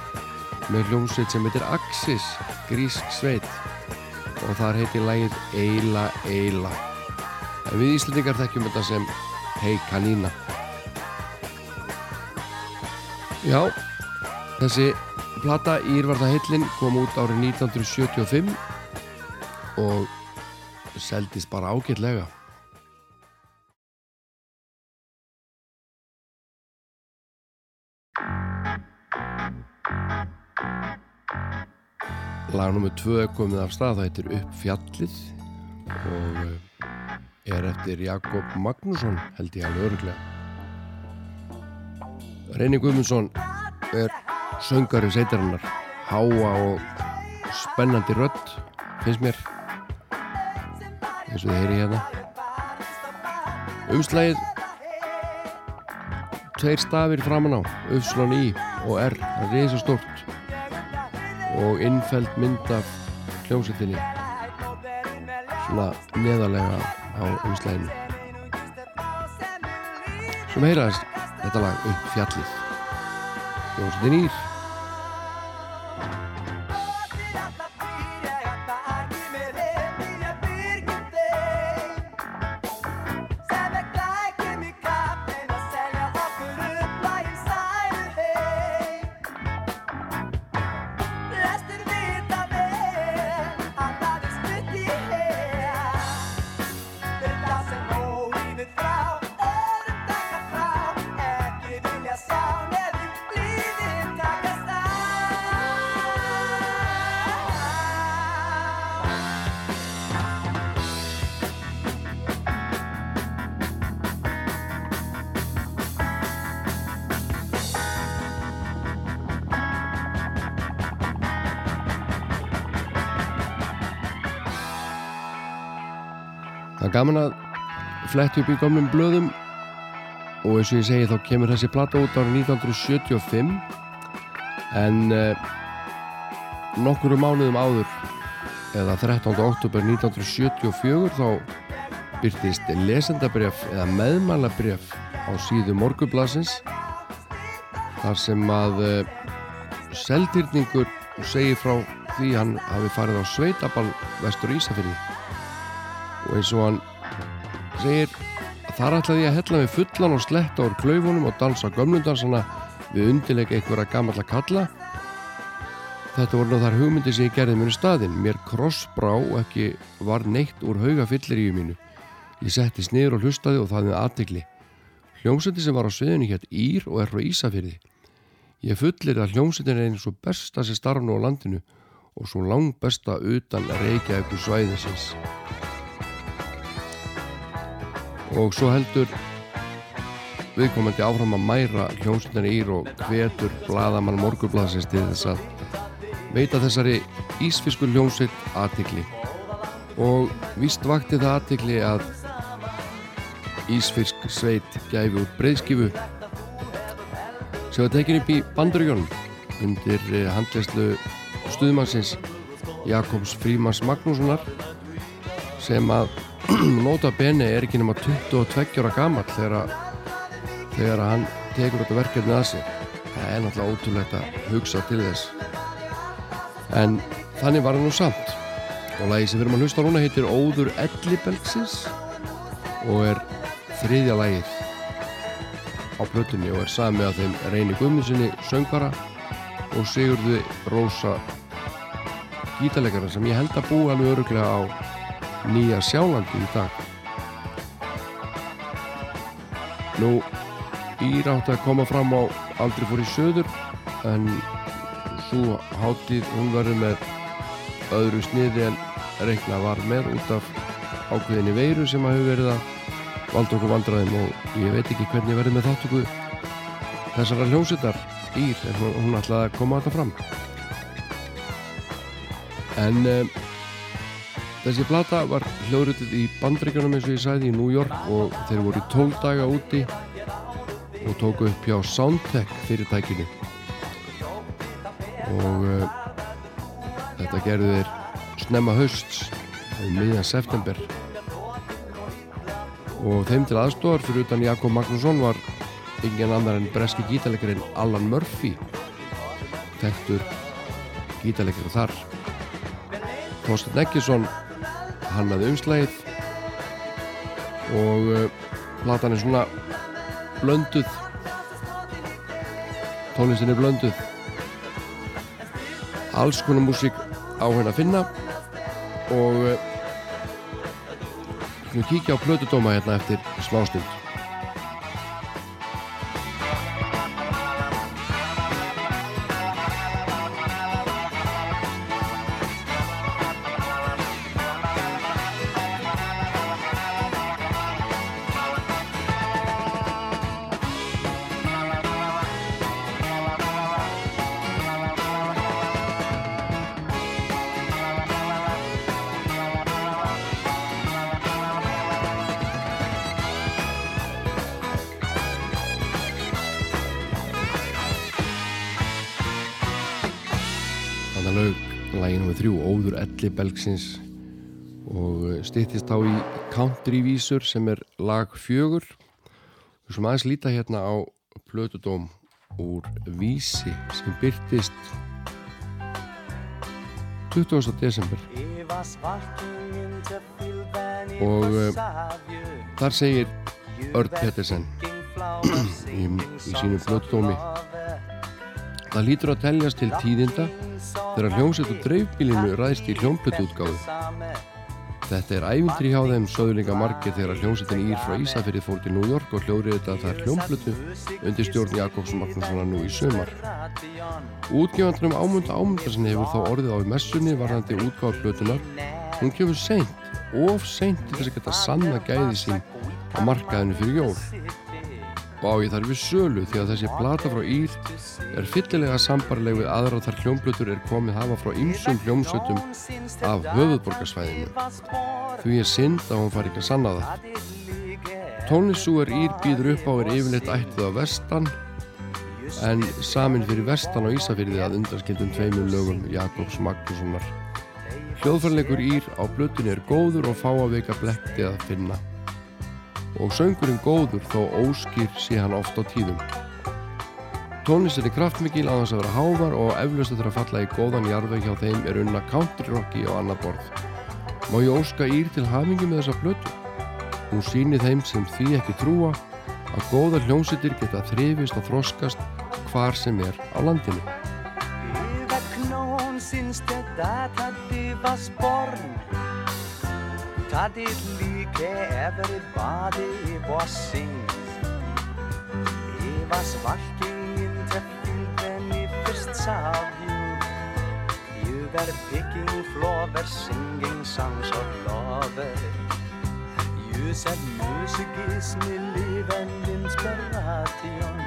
Speaker 2: með hljómsveit sem heitir Axis grísk sveit. Og þar heitir lægið Eila Eila. En við Íslandingar þekkjum þetta sem Hei Kanína Já, þessi plata Írvarða heillin kom út árið 1975 og seldist bara ágætlega. Lag nr. 2 er komið af stað, það heitir Upp fjallið og eh, er eftir Jakob Magnússon held ég alveg öruglega. Reyni Guðmundsson er söngari seitarinnar háa og spennandi rödd finnst mér eins og þið heyri hérna. Umslægið tveir stafir framan á Ufslón í og R það er reysa stort og innfeld mynd af hljómsettinni svona neðarlega á umslæginu sem heyraðist þetta lag upp fjallið. Jónsdinn Ír fletti upp í gamlum blöðum og eins og ég segi þá kemur þessi platta út árið 1975 en uh, nokkuru mánuðum áður eða 13. oktober 1974 þá byrtist lesendabref eða meðmælabref á síðu morgublasins þar sem að uh, seldýrningur segir frá því hann hafi farið á sveitabal vestur Ísafjörði og eins og hann segir að þar ætlaði ég að hella mig fullan og sletta úr klaufunum og dansa gömlundansana við undirleik einhverja gamalla kalla. Þetta voru nú þar hugmyndi sem ég gerði mér í staðinn. Mér krossbrá og ekki var neitt úr hauga fylliríu mínu. Ég settist niður og hlustaði og það með aðtegli hljómsætti sem var á sviðinu hétt Ír og er frá Ísafyrði ég fullir að hljómsættin er eins og besta sem starf nú á landinu og svo lang besta utan reykja ykkur svæðisins og svo heldur viðkomandi áfram að mæra hljómsveitina ír og hvetur bladamann morgurblasins til þess að veita þessari ísfiskur hljómsveit aðtikli og víst vakti það aðtikli að ísfisk sveit gæfi út breyðskifu sem var tekin upp í Bandaríkjónum undir eh, handleyslu stuðmannsins Jakobs Frímans Magnússonar sem að nota bene er ekki nema 22 ára gamall þegar, þegar hann tekur þetta verkefni að sig það er náttúrulega ótrúlegt að hugsa til þess. En þannig var hann nú samt. Og lagi sem við erum að hlusta núna heitir Óður Ellibelgsins og er þriðja lagið á plötunni og er sami að þeim Reyni Guðmundssoni söngvara og Sigurði Rósa gítarleikara sem ég held að búi alveg öruglega á Nýja Sjálandi í dag. Nú Ír átti að koma fram á aldrei fór í söður en svo hátíð hún verður með öðru sniði en reikna var með út af ákveðinni veiru sem að hefur verið að valda okkur vandraðum og ég veit ekki hvernig verður með þáttöku þessara hljómsittar Ír en hún, hún ætlaði að koma þetta fram. En um, þessi plata var hljóðrutið í bandreikunum eins og ég sæði í New York og þeir voru í 12 daga úti og tóku upp hjá Soundtech fyrirtækinu. Og uh, þetta gerðu þeir snemma hausts um miðjan september. Og þeim til aðstofar fyrir utan Jakob Magnússon var ingen annar en breski gítarleikarinn Alan Murphy tektur gítarleikar þar. Þorstein Eggesson hannaði umslægið og uh, platan er svona blönduð. Tónlistin er blönduð. Alls konar músík á henn að finna og uh, við kíkja á plötudóma hérna eftir smástund Belgsins og stýttist á í Countryvísur sem er lag fjögur. Við sem aðeins líta hérna á plötudóm úr Vísi sem byrtist 20. desember. Og uh, þar segir Örd Pettersen í, í sínu plötudómi. Það lítur að teljast til tíðinda þegar hljómsett og dreifbílinu ræðst í hljómplötuútgáðu. Þetta er ævintri hjá þeim söðuleika margir þegar hljómsettin Ír frá Ísafirði fór til New York og hljóðrið þetta þar hljómplötu undir stjórn Jakobs Magnússona nú í sömar. Útgefandunum ámunda ámundarsin hefur þá orðið á í messunni varðandi útgáðu plötunar. Hún kemur seint, of seint til þess að geta sanna gæði sín á markaðinu fyrir jól og á ég þar við sölu því að þessi plata frá Ír er fyllilega sambarleg við aðra þar hljómblötur er komið hafa frá ymsum hljómsveitum af höfuðborgarsvæðinu. Því er synd að hún fari ekki að sanna það. Tónlissúer Ír býður upp á er yfirleitt ættið á vestan en samin fyrir vestan á Ísafyrði að undarskildum tveimur lögum Jakobs Magnússonar. Hljóðfarleikur Ír á blötunni er góður og fá að veika blekkti að finna og söngurinn góður þó óskýr sé hann oft á tíðum. Tónlistin er kraftmikil á þess að vera hávar og eflust að það falla í góðan jarðveg hjá þeim er unna countryrocki og annað borð. Má ég óska Ír til hafingi með þessa blötu? Hún sýni þeim sem því ekki trúa að góðar hljómsittir geta þrifist og þroskast hvar sem er á landinu.
Speaker 7: known since the data was born. That it like everybody was sings. He was walking into field when he first saw you. Were picking flowers, singing songs of love. You said music is my life and inspiration.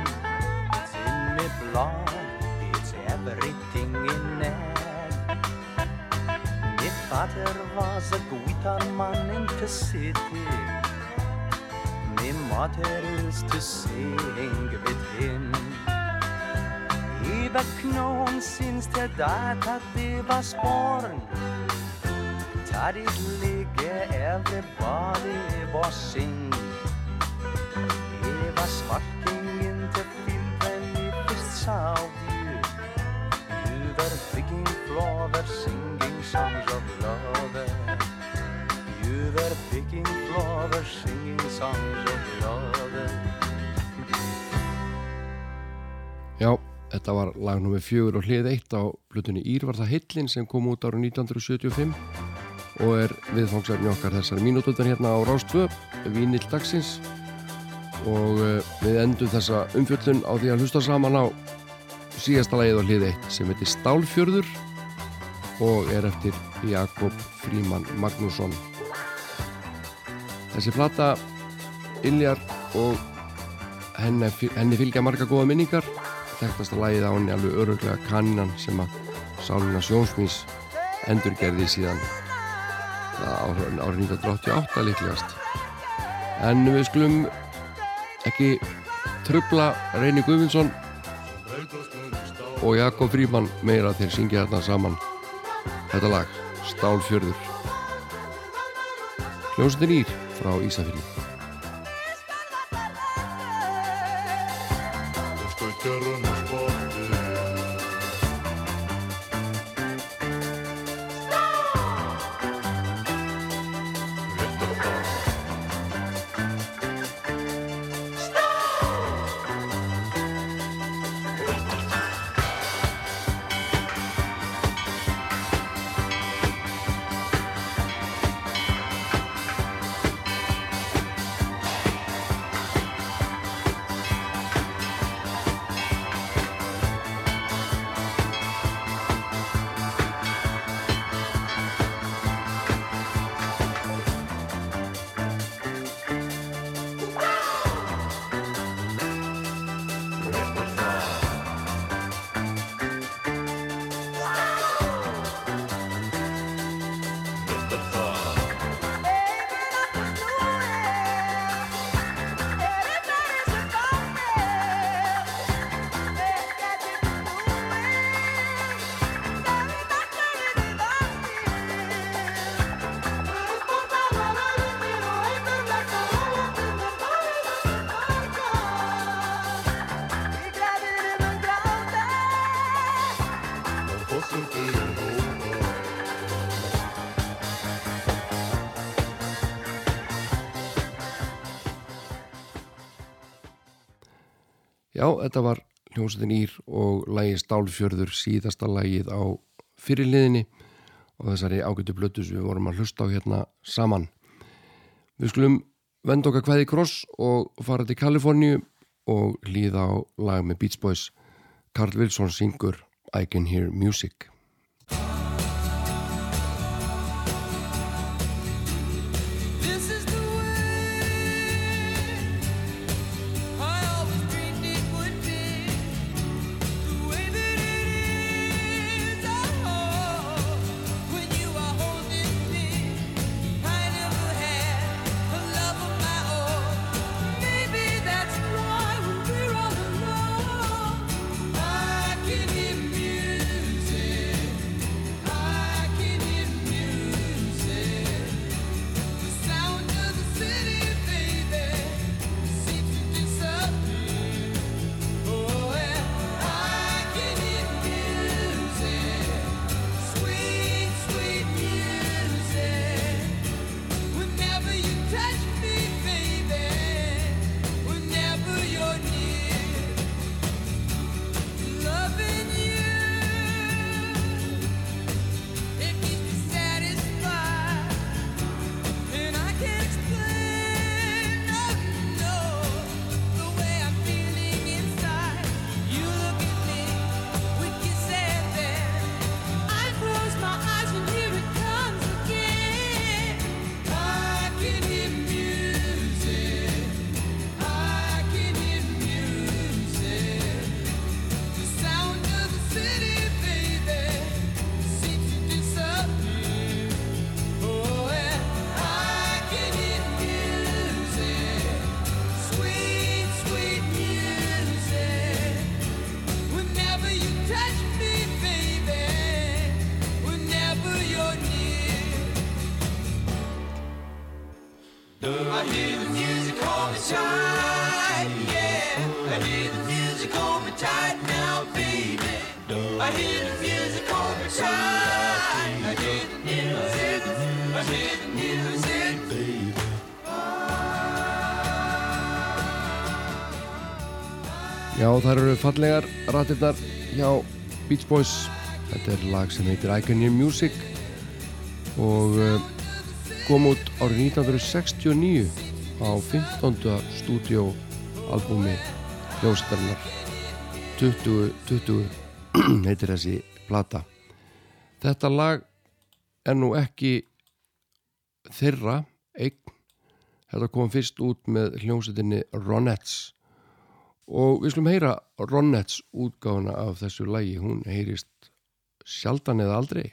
Speaker 7: It's in my blood, it's everything in father was a guitar man in the city. My mother used to sing with him. Über knån syns det der at det var sporn Ta dit ligge everybody var sing Eva svarkingen til filmen i først saw you You were picking flowers singing songs of love You were picking flowers singing songs of love
Speaker 2: Já, þetta var lag nr. 4 og hlið 1 á blutunni Ír var það Hillin sem kom út ára 1975 og er viðfangsefni okkar þessari mínútutan hérna á Rástvö, Vínill dagsins. Og uh, við endum þessa umfjöllun á því að hlusta saman á síðasta lagið á hlið 1 sem heitir Stálfjörður og er eftir Jakob Fríman Magnússon. Þessi plata Iljar og henni, henni fylgja marga góða minningar. Þekktasta lagið á henni alveg öruglega kannan sem að Sálina Sjónsmís endurgerði síðan árið 1988 líklegast. En við skulum ekki trubla Reyni Guðvinsson og Jakob Fríman meira þeir syngja þarna saman þetta lag, Stálfjörður. Hljómsveitin Ír frá Ísafjörði þetta var hljómsveitin Ír og lægi Stálfjörður síðasta lægið á fyrirliðinni og þessari ágættu blötu sem við vorum að hlusta á hérna saman. Við skulum venda okkar hvaði kross og fara til Kaliforníu og hlýða á lag með Beach Boys. Carl Wilson syngur I Can Hear Music.
Speaker 3: mjög fallegar ratirðar hjá Beach Boys. Þetta er lag sem heitir I Can Hear Music og eh, kom út árið 1969 á 15. stúdioalbumi Ljóstarnar 2020 heitir þessi plata. Þetta lag er nú ekki þeirra eign. Þetta kom fyrst út með hljómsettinni Ronettes og við skulum heyra Ronettes útgáfuna af þessu lægi, hún heyrist sjaldan eða aldrei.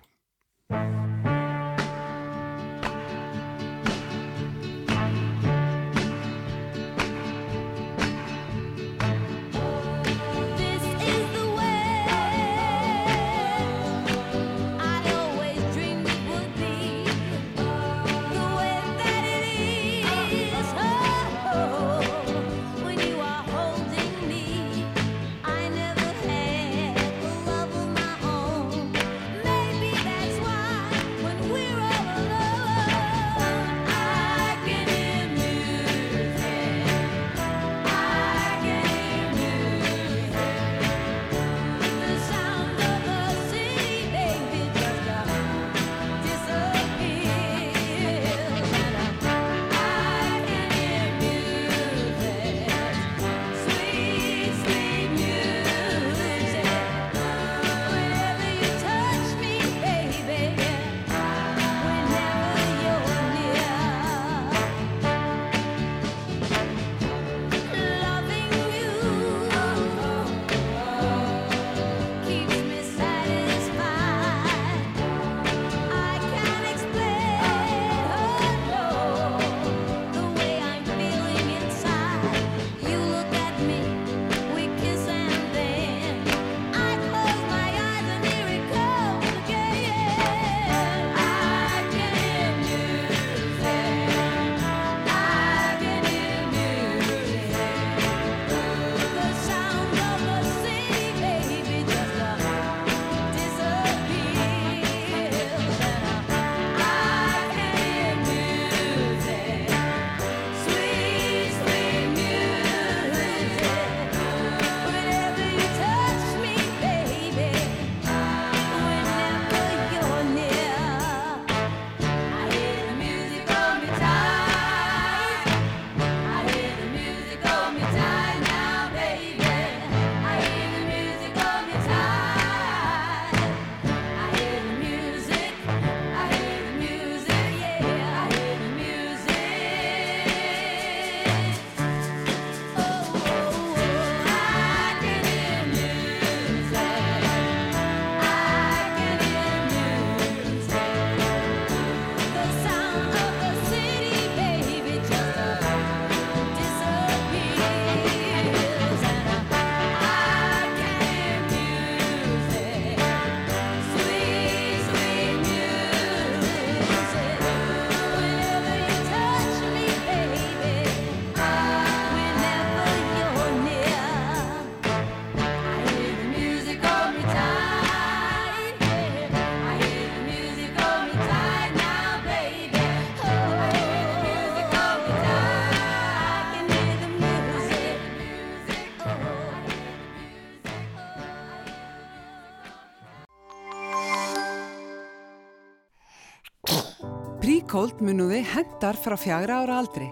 Speaker 11: Cold munuði hendar frá fjagra ára aldri.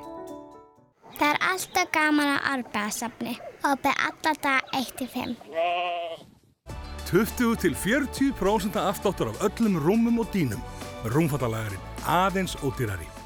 Speaker 12: Það er alltaf gaman að arbeða safni og beð alltaf dag 1-5.
Speaker 13: 20-40% afsláttur af öllum rúmum og dýnum
Speaker 14: með rúmfattalægarinn aðeins og dýrari.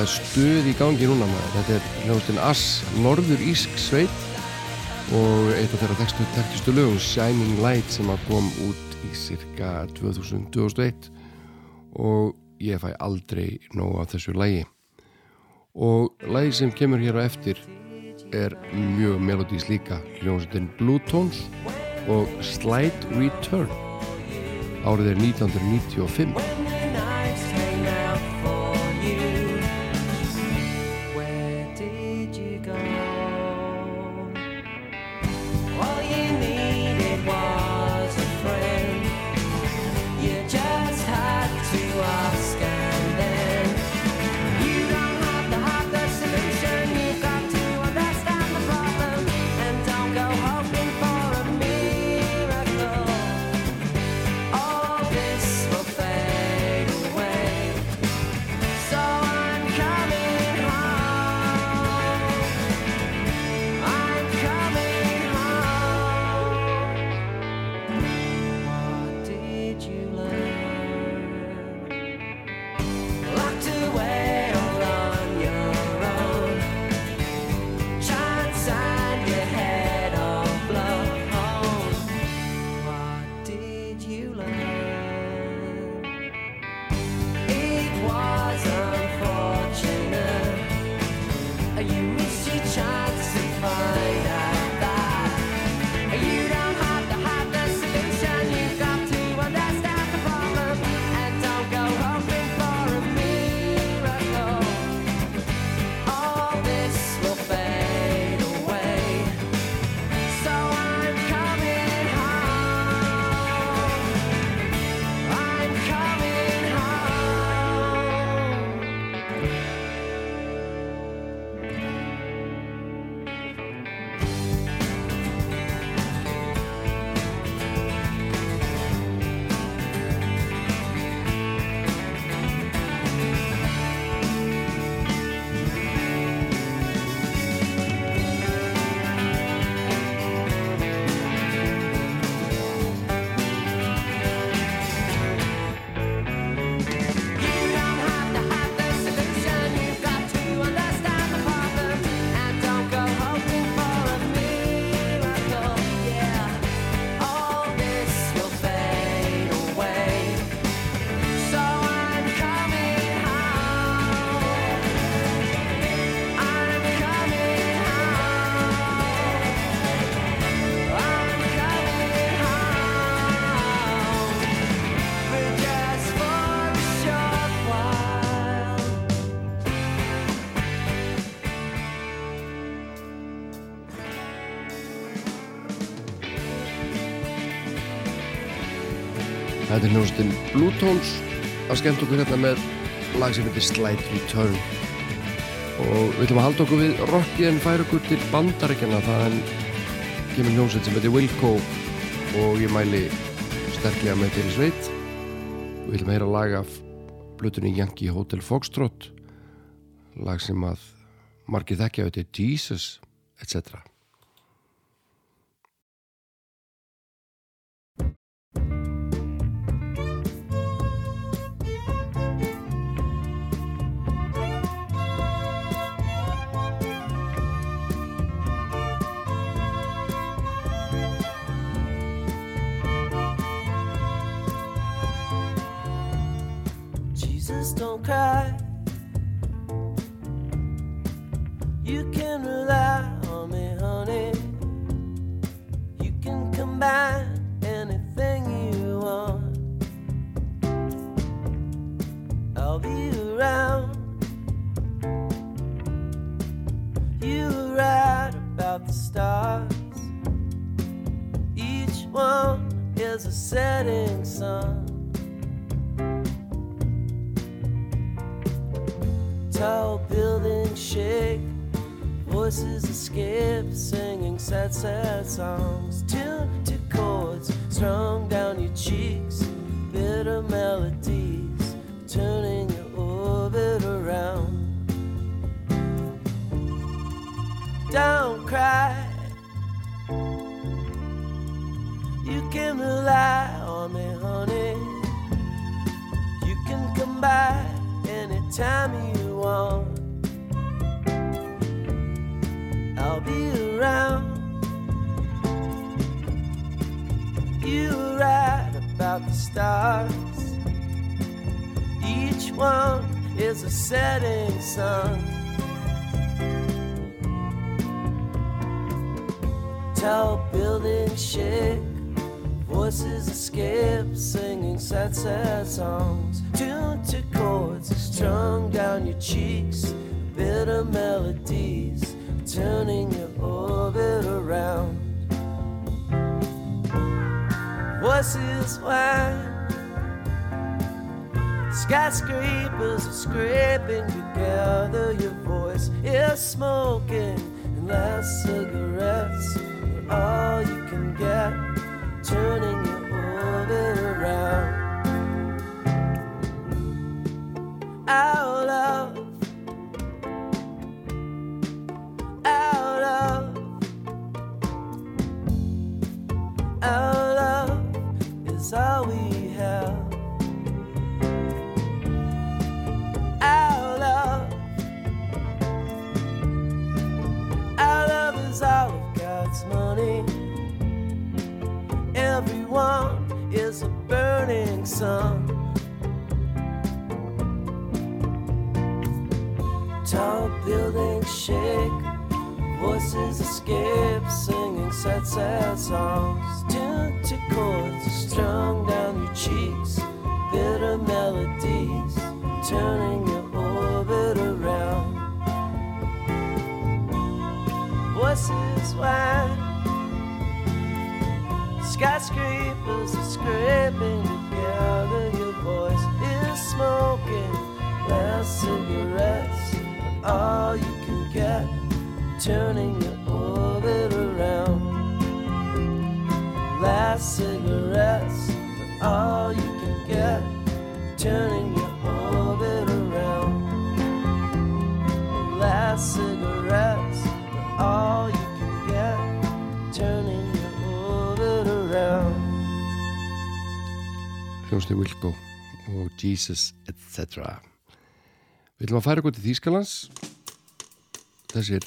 Speaker 14: Það er stuð í gangi núna maður. Þetta er hljóðustinn Ass, norður ísk sveit og eitt af þeirra tekstu, tekstustu lögum Shining Light sem að kom út í cirka 2000-2001 og ég fæ aldrei nóg af þessu lægi. Og lægi sem kemur hér á eftir er mjög melodís líka hljóðustinn Blue Tones og Slide Return. Árið er 1995. Þetta er hljóðustinn Blue Tones að skemmt okkur hérna með lag sem heitir Slide Return. Og við ætlum að halda okkur við rockið en færa okkur til bandarækjana það kemur hljómsveit sem heitir Wilco og ég mæli sterklega með í sveit við ætlum að heyra lag af blutunni Yankee Hotel Foxtrot. Lag sem að margir þekkja þetta er Jesus etc.
Speaker 4: voices escape, singing sad, sad songs. Tuned to chords strung down your cheeks, bitter melodies, turning your orbit around. Don't cry. You can rely on me, honey. You can come by anytime you want. I'll be around. You write about the stars. Each one is a setting sun. Tall buildings shake, voices escape, singing sad, sad songs. Tuned to chords strung down your cheeks, bitter melodies turning your orbit around. Voices whine, skyscrapers are scraping together. Your voice is smoking, and last cigarettes are all you can get, turning your orbit around. Our love, we have. Our love, our love is all of God's money. Everyone is a burning sun. Tall buildings shake, voices escape, singing sad, sad songs. Chords strung down your cheeks, bitter melodies turning your orbit around. Voices whine, skyscrapers are scraping together. Your voice is smoking, last cigarettes are all you can get, turning your orbit around. Last cigarettes are all you can get, turning your orbit around. Last cigarettes are all you can get, turning your orbit around.
Speaker 2: Hljómsni Wilco og Jesus etc. Við ætlum að færa okkur til Þýskalands Þessir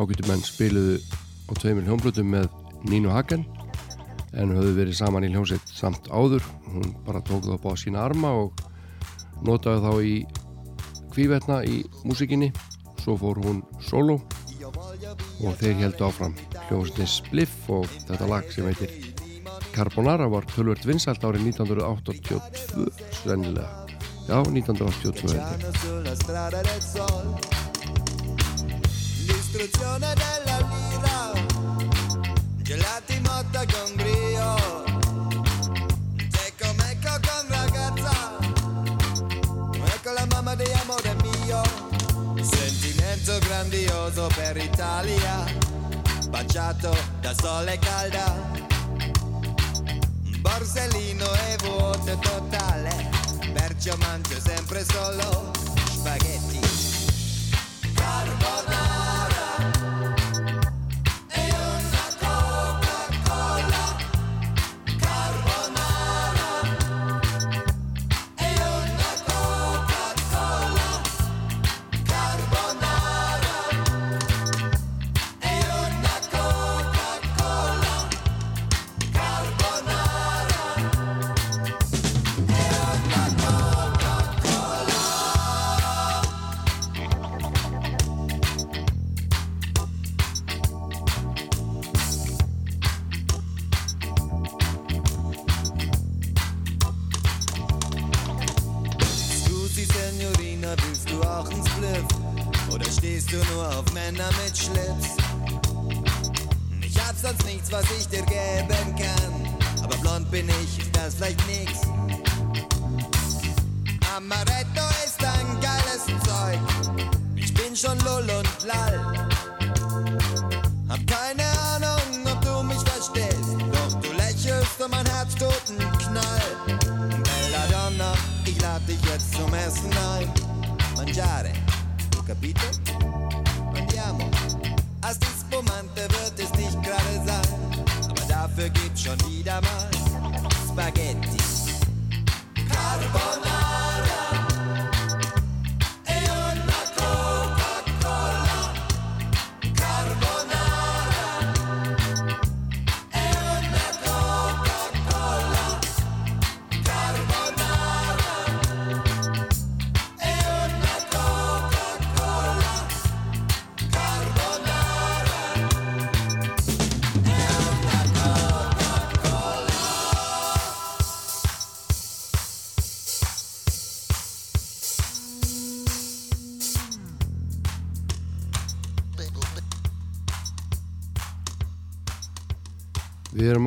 Speaker 2: ágættu menn spiluðu á tveimur hljómblutum með Nínu Hagen en höfðu verið saman í hljómsveit samt áður. Hún bara tók það upp á sína arma og notaði þá í kvívetna í músikinni. Svo fór hún solo og þeir heldu áfram. Hljómsveitin Spliff og þetta lag sem heitir Carbonara var tölvört vinsælt árið 1982 sennilega. Já, 1982 held ég.
Speaker 15: sulla strada del sol l'istruzione della lira gelati motta con brio secco mecco con ragazza ecco la mamma di amore mio. Sentimento grandioso per Italia. Baciato da sole calda. Borsellino e vuoto totale. Perciò mangio sempre solo. Spaghetti. Carbonara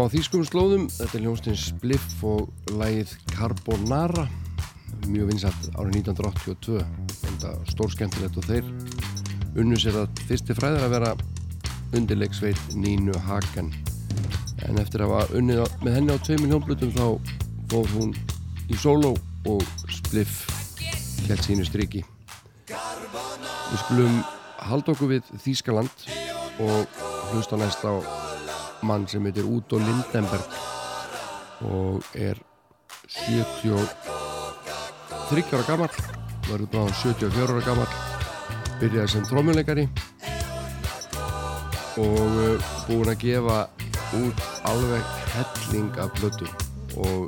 Speaker 2: á þýskum slóðum, þetta er hljónstinn Spliff og lægið Carbonara, mjög vinsat árið 1982, enda stór skemmtilegt og þeir unnu sér að fyrsti fræðar að vera undirleiksveit Nínu Hagen. En eftir að hafa unnið með henni á 2 miljón blutum þá fór hún í sóló og Spliff held sínu striki. Við skulum halda okkur við Þýskaland og hlusta næst á mann sem heitir Udo Lindenberg og er 73 ára gammal verður bráðan 74 ára gammal byrjaði sem trómuleikari og uh, búinn að gefa út alveg helling af plötu og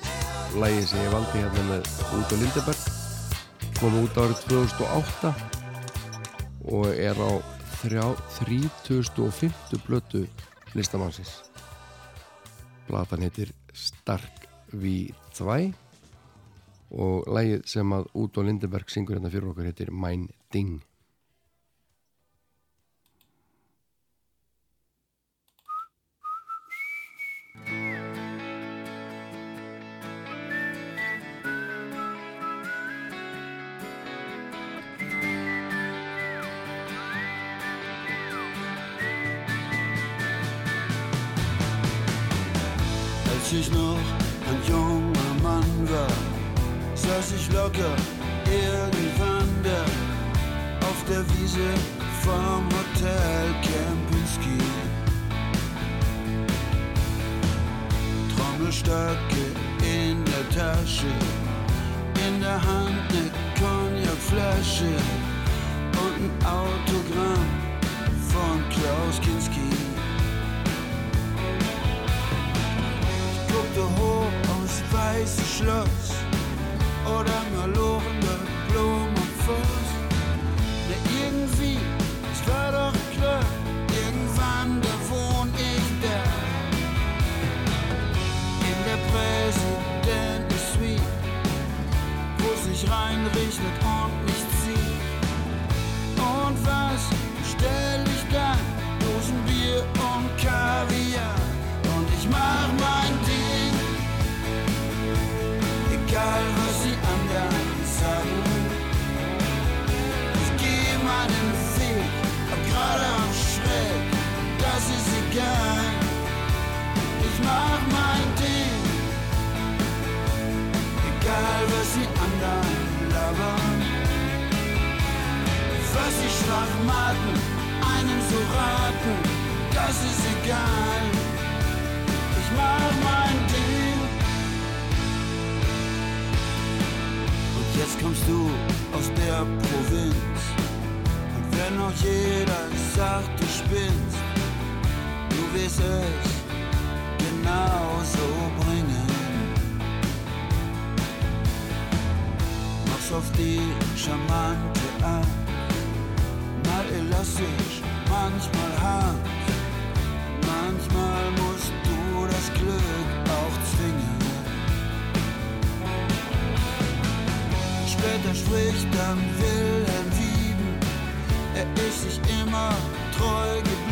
Speaker 2: lægið sem ég valdi hérna með Udo Lindenberg kom út árið 2008 og er á þrjá- 3050 blötu listamannsins. Platan heitir Stark V2 og lægið sem að Udo Lindenberg syngur hérna fyrir okkur heitir Mein Ding
Speaker 16: Als ich noch ein junger Mann war, saß ich locker irgendwann da auf der Wiese vom Hotel Kempinski. Trommelstöcke in der Tasche, in der Hand ne Cognacflasche und ein Autogramm von Klaus Kinski. Weiße Schloss oder malorende Blumenfoss. Na irgendwie, es war doch klar, irgendwann da wohn ich da. In der Präsidenten-Suite, wo sich reinregnet Ich mach mein Ding, egal was die anderen labern. Was die Schwachmaten einem so raten, das ist egal. Ich mach mein Ding. Und jetzt kommst du aus der Provinz. Und wenn auch jeder sagt, du spinnst, es genauso bringen. Mach's auf die charmante Art, mal elastisch, manchmal hart. Manchmal musst du das Glück auch zwingen. Später spricht dann Wilhelm Wieben, er ist sich immer treu geblieben.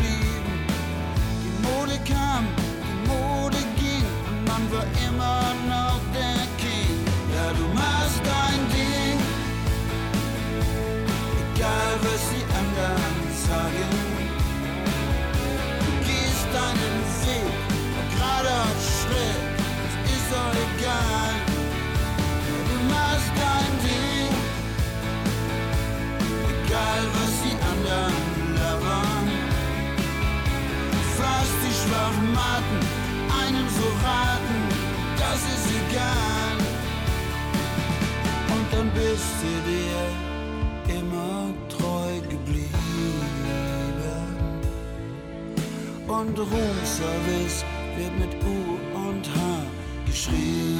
Speaker 16: Mode kam, die Mode ging und man war immer noch der King. Ja, du machst dein Ding, egal was die anderen sagen gehst deinen Weg, ob gerade ob schräg, es ist doch egal. Du machst dein Ding, egal was die anderen Schwachmaten einem so raten, das ist egal. Und dann bist du dir immer treu geblieben und Roomservice wird mit U und H geschrieben.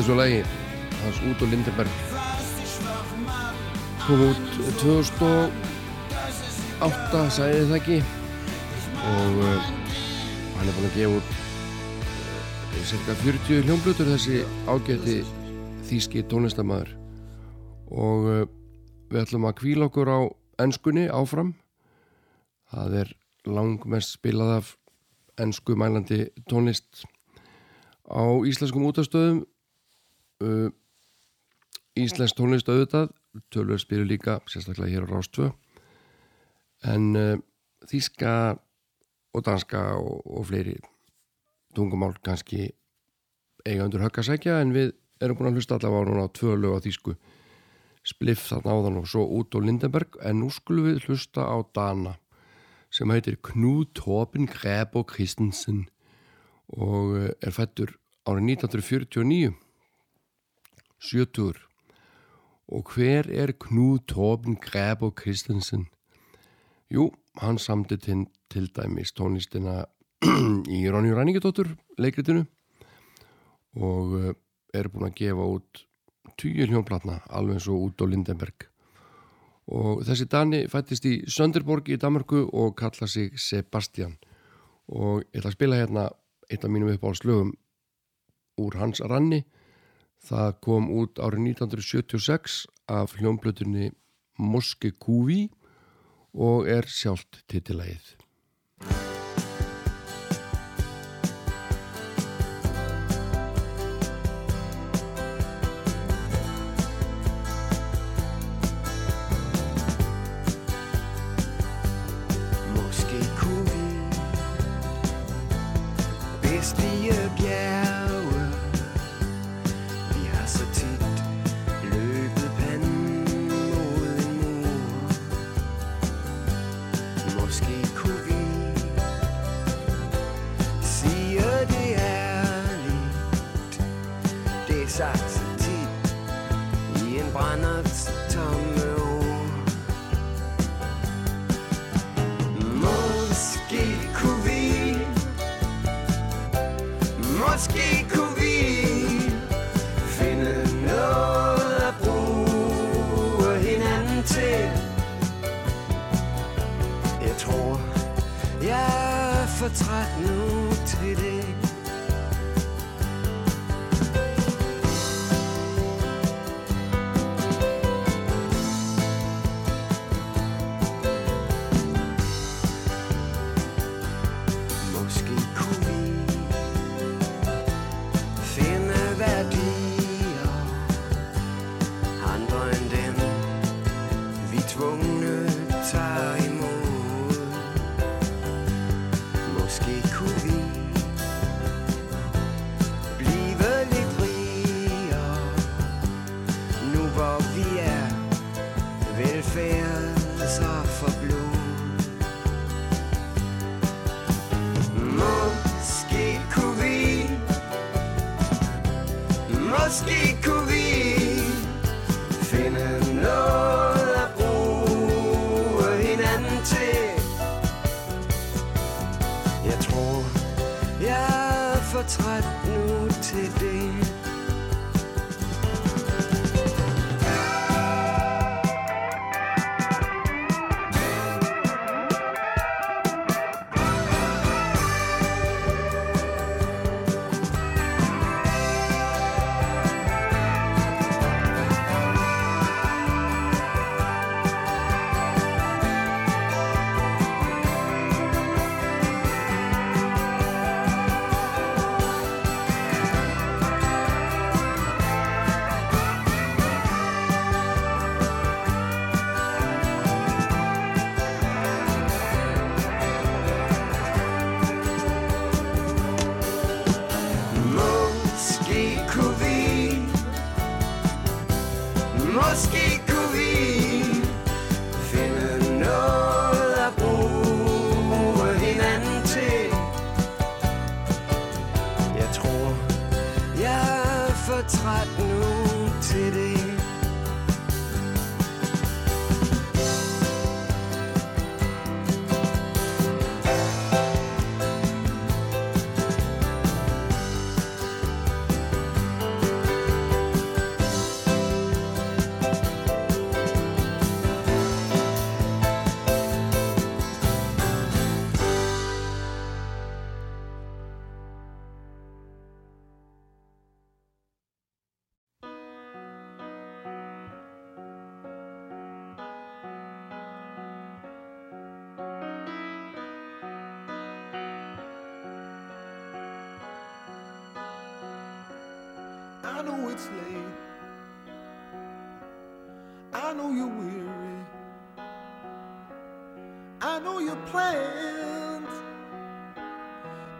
Speaker 2: Þessu lagi. Hans út og Lindenberg kom út 2008 sagði það ekki? Og uh, hann er búinn að gefa út uh, cirka 40 hljómblutur þessi ágæti þýski tónlistamæður og uh, við ætlum að kvíla okkur á ennskunni áfram. Það er langmest spilað af ennsku mælandi tónlist á íslenskum útastöðum uh, íslensk tónlist auðvitað tölur spilu líka sérstaklega hér á Rástvö en uh, þíska og danska og, og fleiri tungumál kannski eiga undir högg að segja en við erum búin að hlusta allavega á núna á tvö lög á þýsku. Spliff þarna áðan og svo út á Lindenberg en nú skulum við hlusta á Dana sem heitir Knud Torben Grebo Christensen og eh, er fættur árið 1949 70 og hver er Knud Torben Grebo Christensen? Jú, hann samti til, dæmis tónlistina í Ronny Ræningidóttur leikritinu. Og eh, er búin að gefa út tíu hljónplatna alveg eins og út á Lindenberg. Og þessi Dani fættist í Sönderborg í Danmarku og kalla sig Sebastian. Og ég ætla að spila hérna eitt af mínum uppáhaldslögum úr hans ranni það kom út árið 1976 af hljónblötunni Moske Kuvi og er sjálft titilægið
Speaker 14: Jeg er
Speaker 5: everything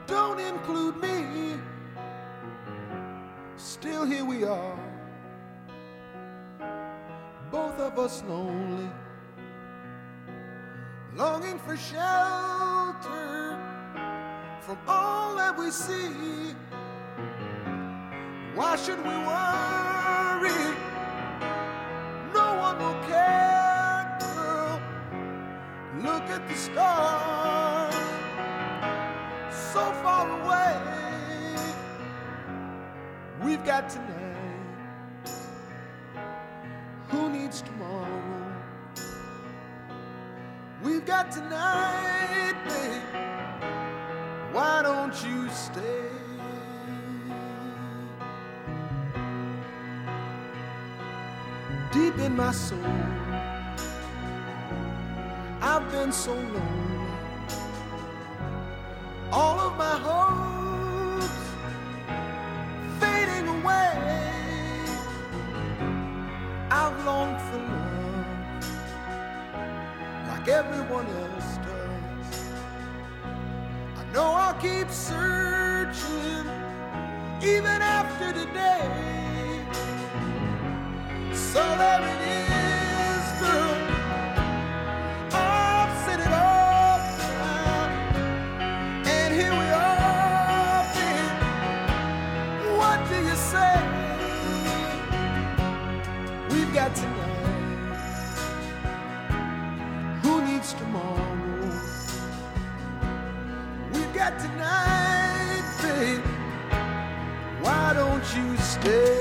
Speaker 5: don't include me. Still, here we are, both of us lonely, longing for shelter from all that we see. Why should we worry? At the stars, so far away. We've got tonight. Who needs tomorrow? We've got tonight, babe. Why don't you stay? Deep in my soul, Been so lonely. All of my hopes fading away. I've longed for love like everyone else does. I know I'll keep searching even after today. So there it is, stay?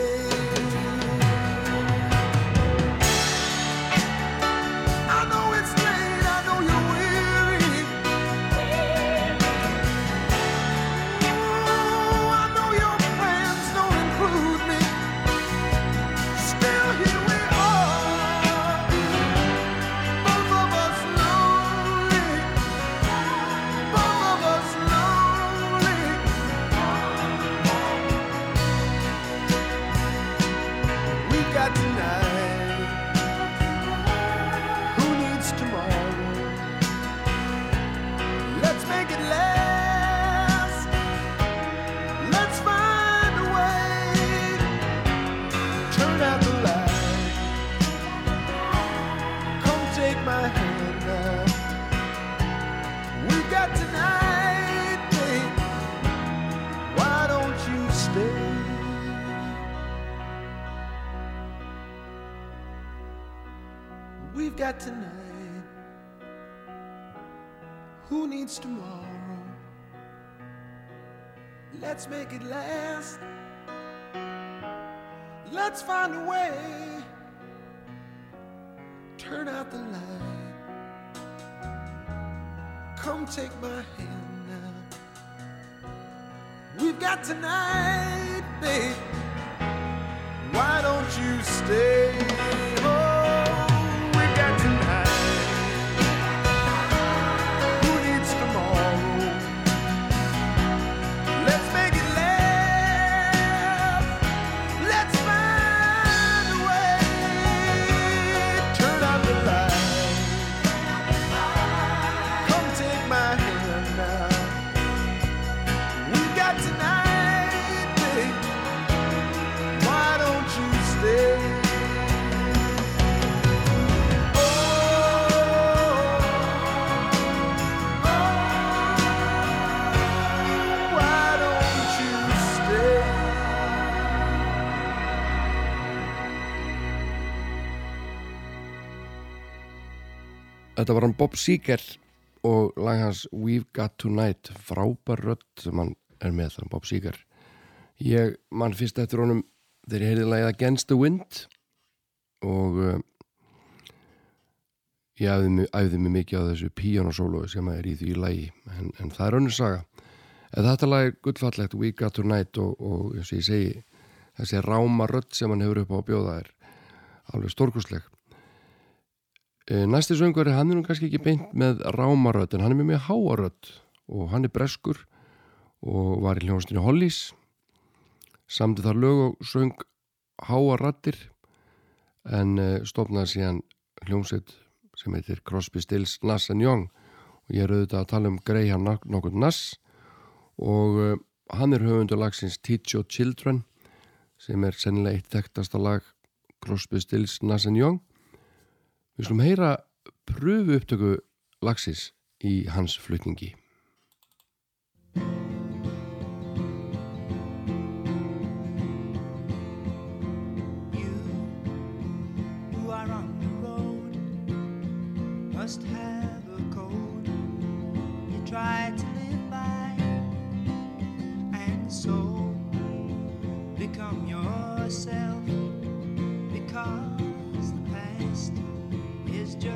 Speaker 5: Make it last. Let's find a way. Turn out the light. Come take my hand now. We've got tonight, babe. Why don't you stay?
Speaker 2: Þetta var hann Bob Seger og lag hans We've Got Tonight frábær rödd sem hann er með þann Bob Seger. Ég mann fyrst eftir honum þegar ég heyrði lagið Against the Wind og uh, ég æfði mig, mikið á þessu pianosólói sem er í því lagi en, en það er önnur saga. En þetta lag er gullfallegt We Got Tonight og, og eins og ég segi þessi ráma rödd sem hann hefur upp á að bjóða er alveg stórkustleg Eh, Næsti söngvari, hann er nú kannski ekki beint með rámarödd, en hann er með mjög háarödd og hann er breskur og var í hljónstinu Hollís samtið þar lög og söng háa rattir en uh, stopnaði síðan hljómsveit sem heitir Crosby, Stills, Nass and Young. Og ég er auðvitað að tala um nok- nokkur Nass. Og uh, hann er höfundur lagsins Teach Your Children sem er sennilega eitt þekktasta lag Crosby, Stills, Nass and Young við slum heyra pröfu upptöku lagsins í hans flutningi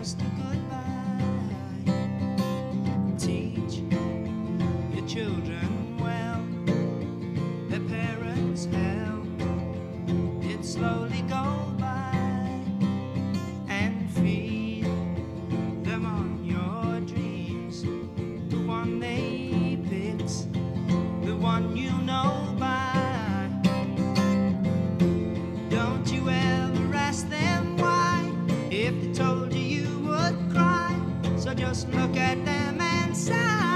Speaker 6: just a goodbye. Teach your children well their parents help. It slowly just look at them and sigh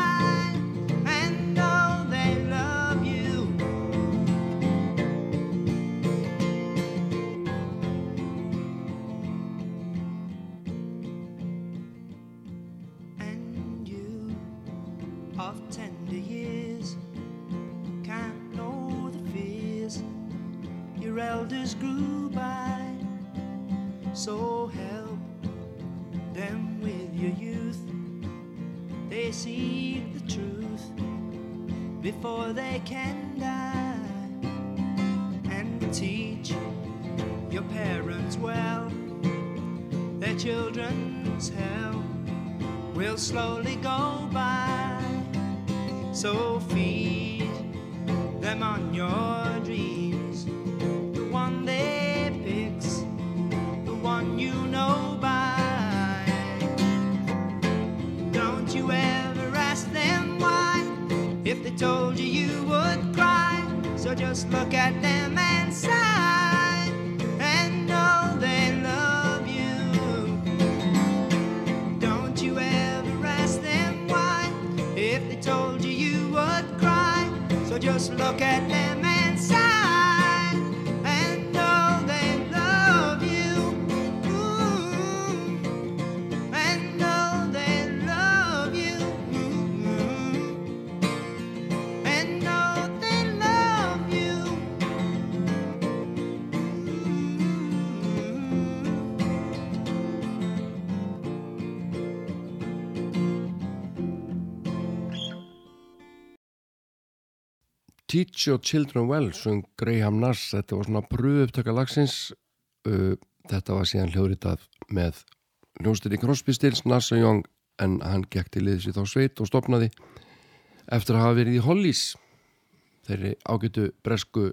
Speaker 6: Teach Your
Speaker 2: Children Well söng Graham Nass, þetta var svona pröfuupptöka lagsins. Uh, þetta var síðan hljóðritað með hljóðstinni Crosby, Stills, Nass og Young en hann gekk til liðs í þá sveit og stopnaði eftir að hafa verið í Hollies þeirri ágætu bresku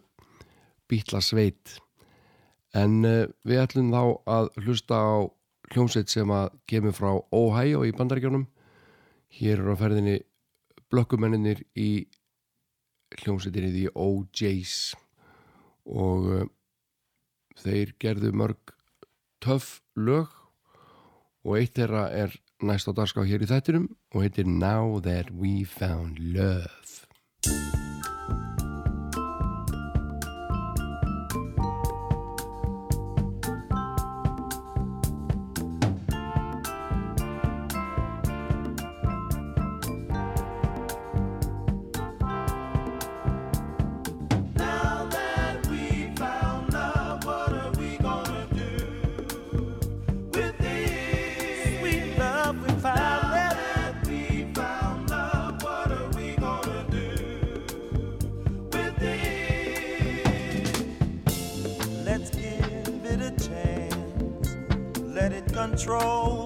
Speaker 2: bítla sveit en uh, við ætlum þá að hlusta á hljómsveit sem að kemur frá Ohio í bandaríkjónum hér eru á ferðinni blökkumenninir í hljómsveitinni The OJs og uh, þeir gerðu mörg töff lög og eitt þeirra er næst á dagská hér í þættinum og heitir Now That We Found Love
Speaker 17: control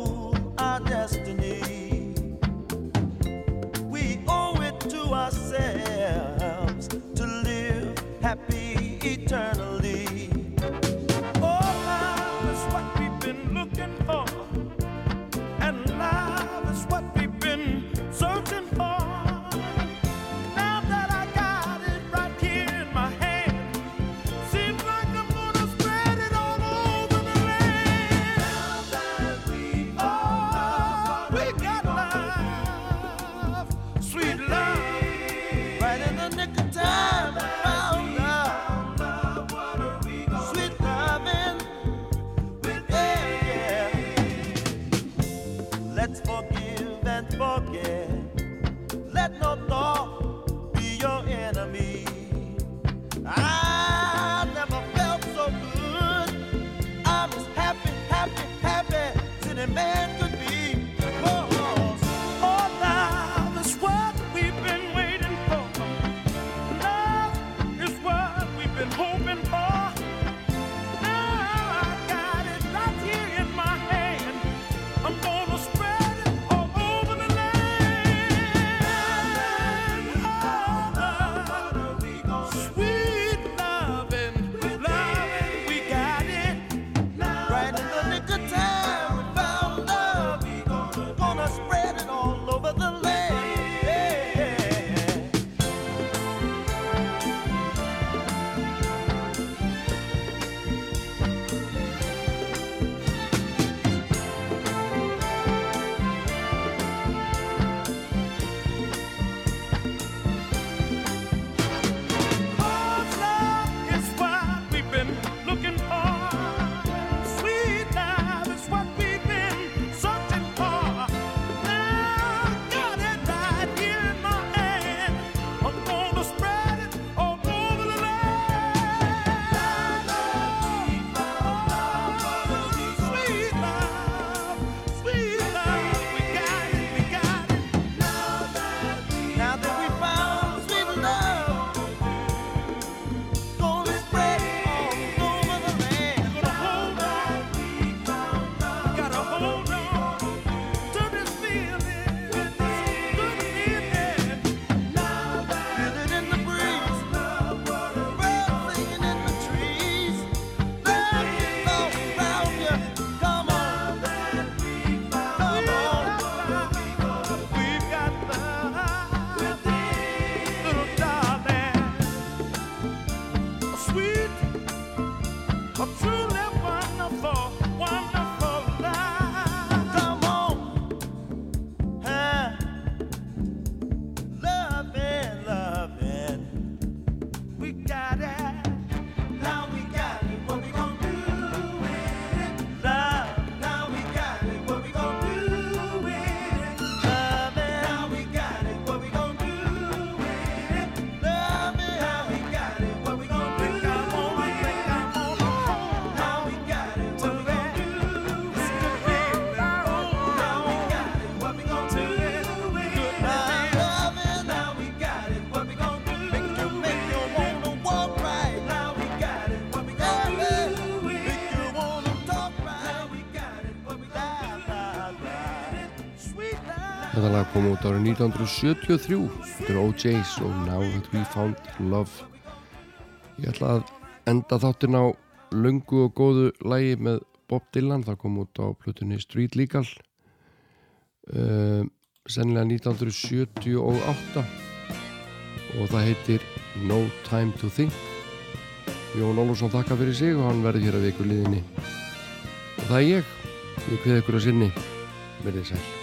Speaker 18: út árið 1973 Þetta er OJ's og Now That We Found Love. Ég ætla að enda þáttinn á lungu og góðu lægi með Bob Dylan, það kom út á plutunni Street Legal uh, sennilega 1978 og það heitir No Time To Think. Jón Olsson þakka fyrir sig og hann verði hér að viku liðinni. Og það er ég, ég kveði ykkur að sinni. Verðið sæl.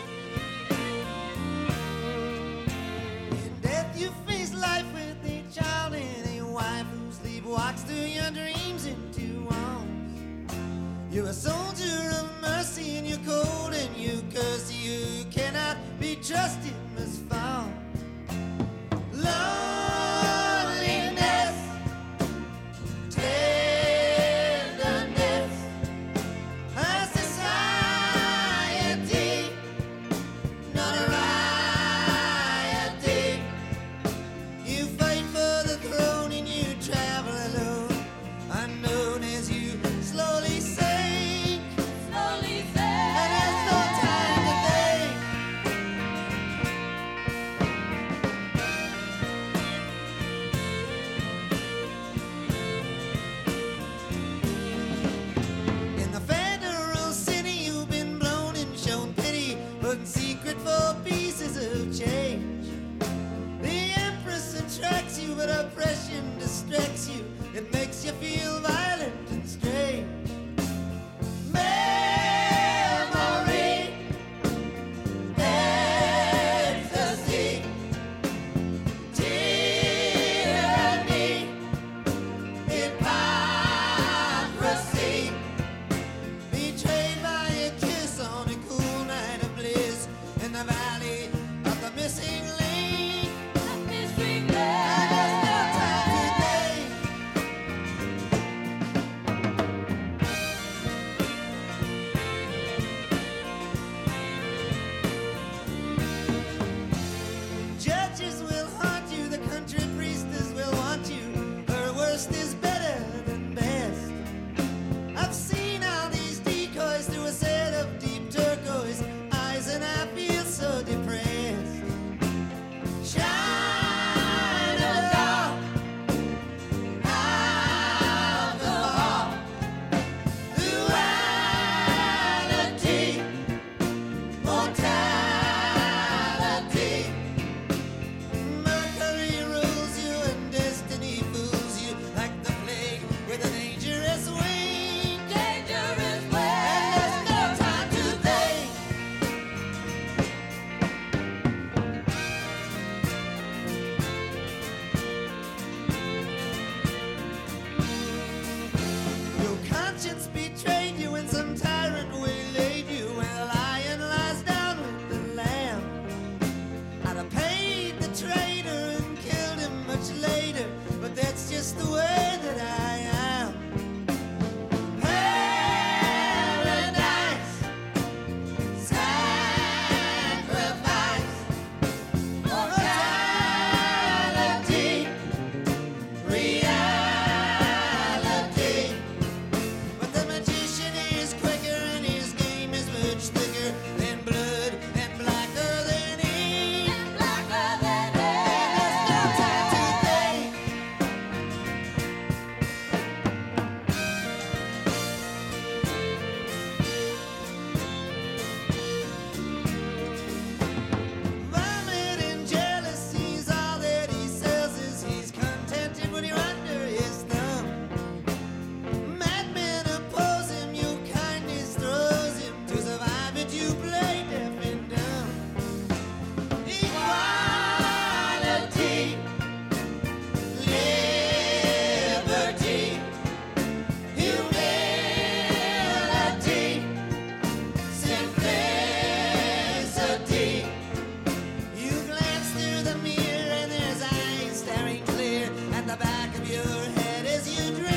Speaker 19: your head as you drink.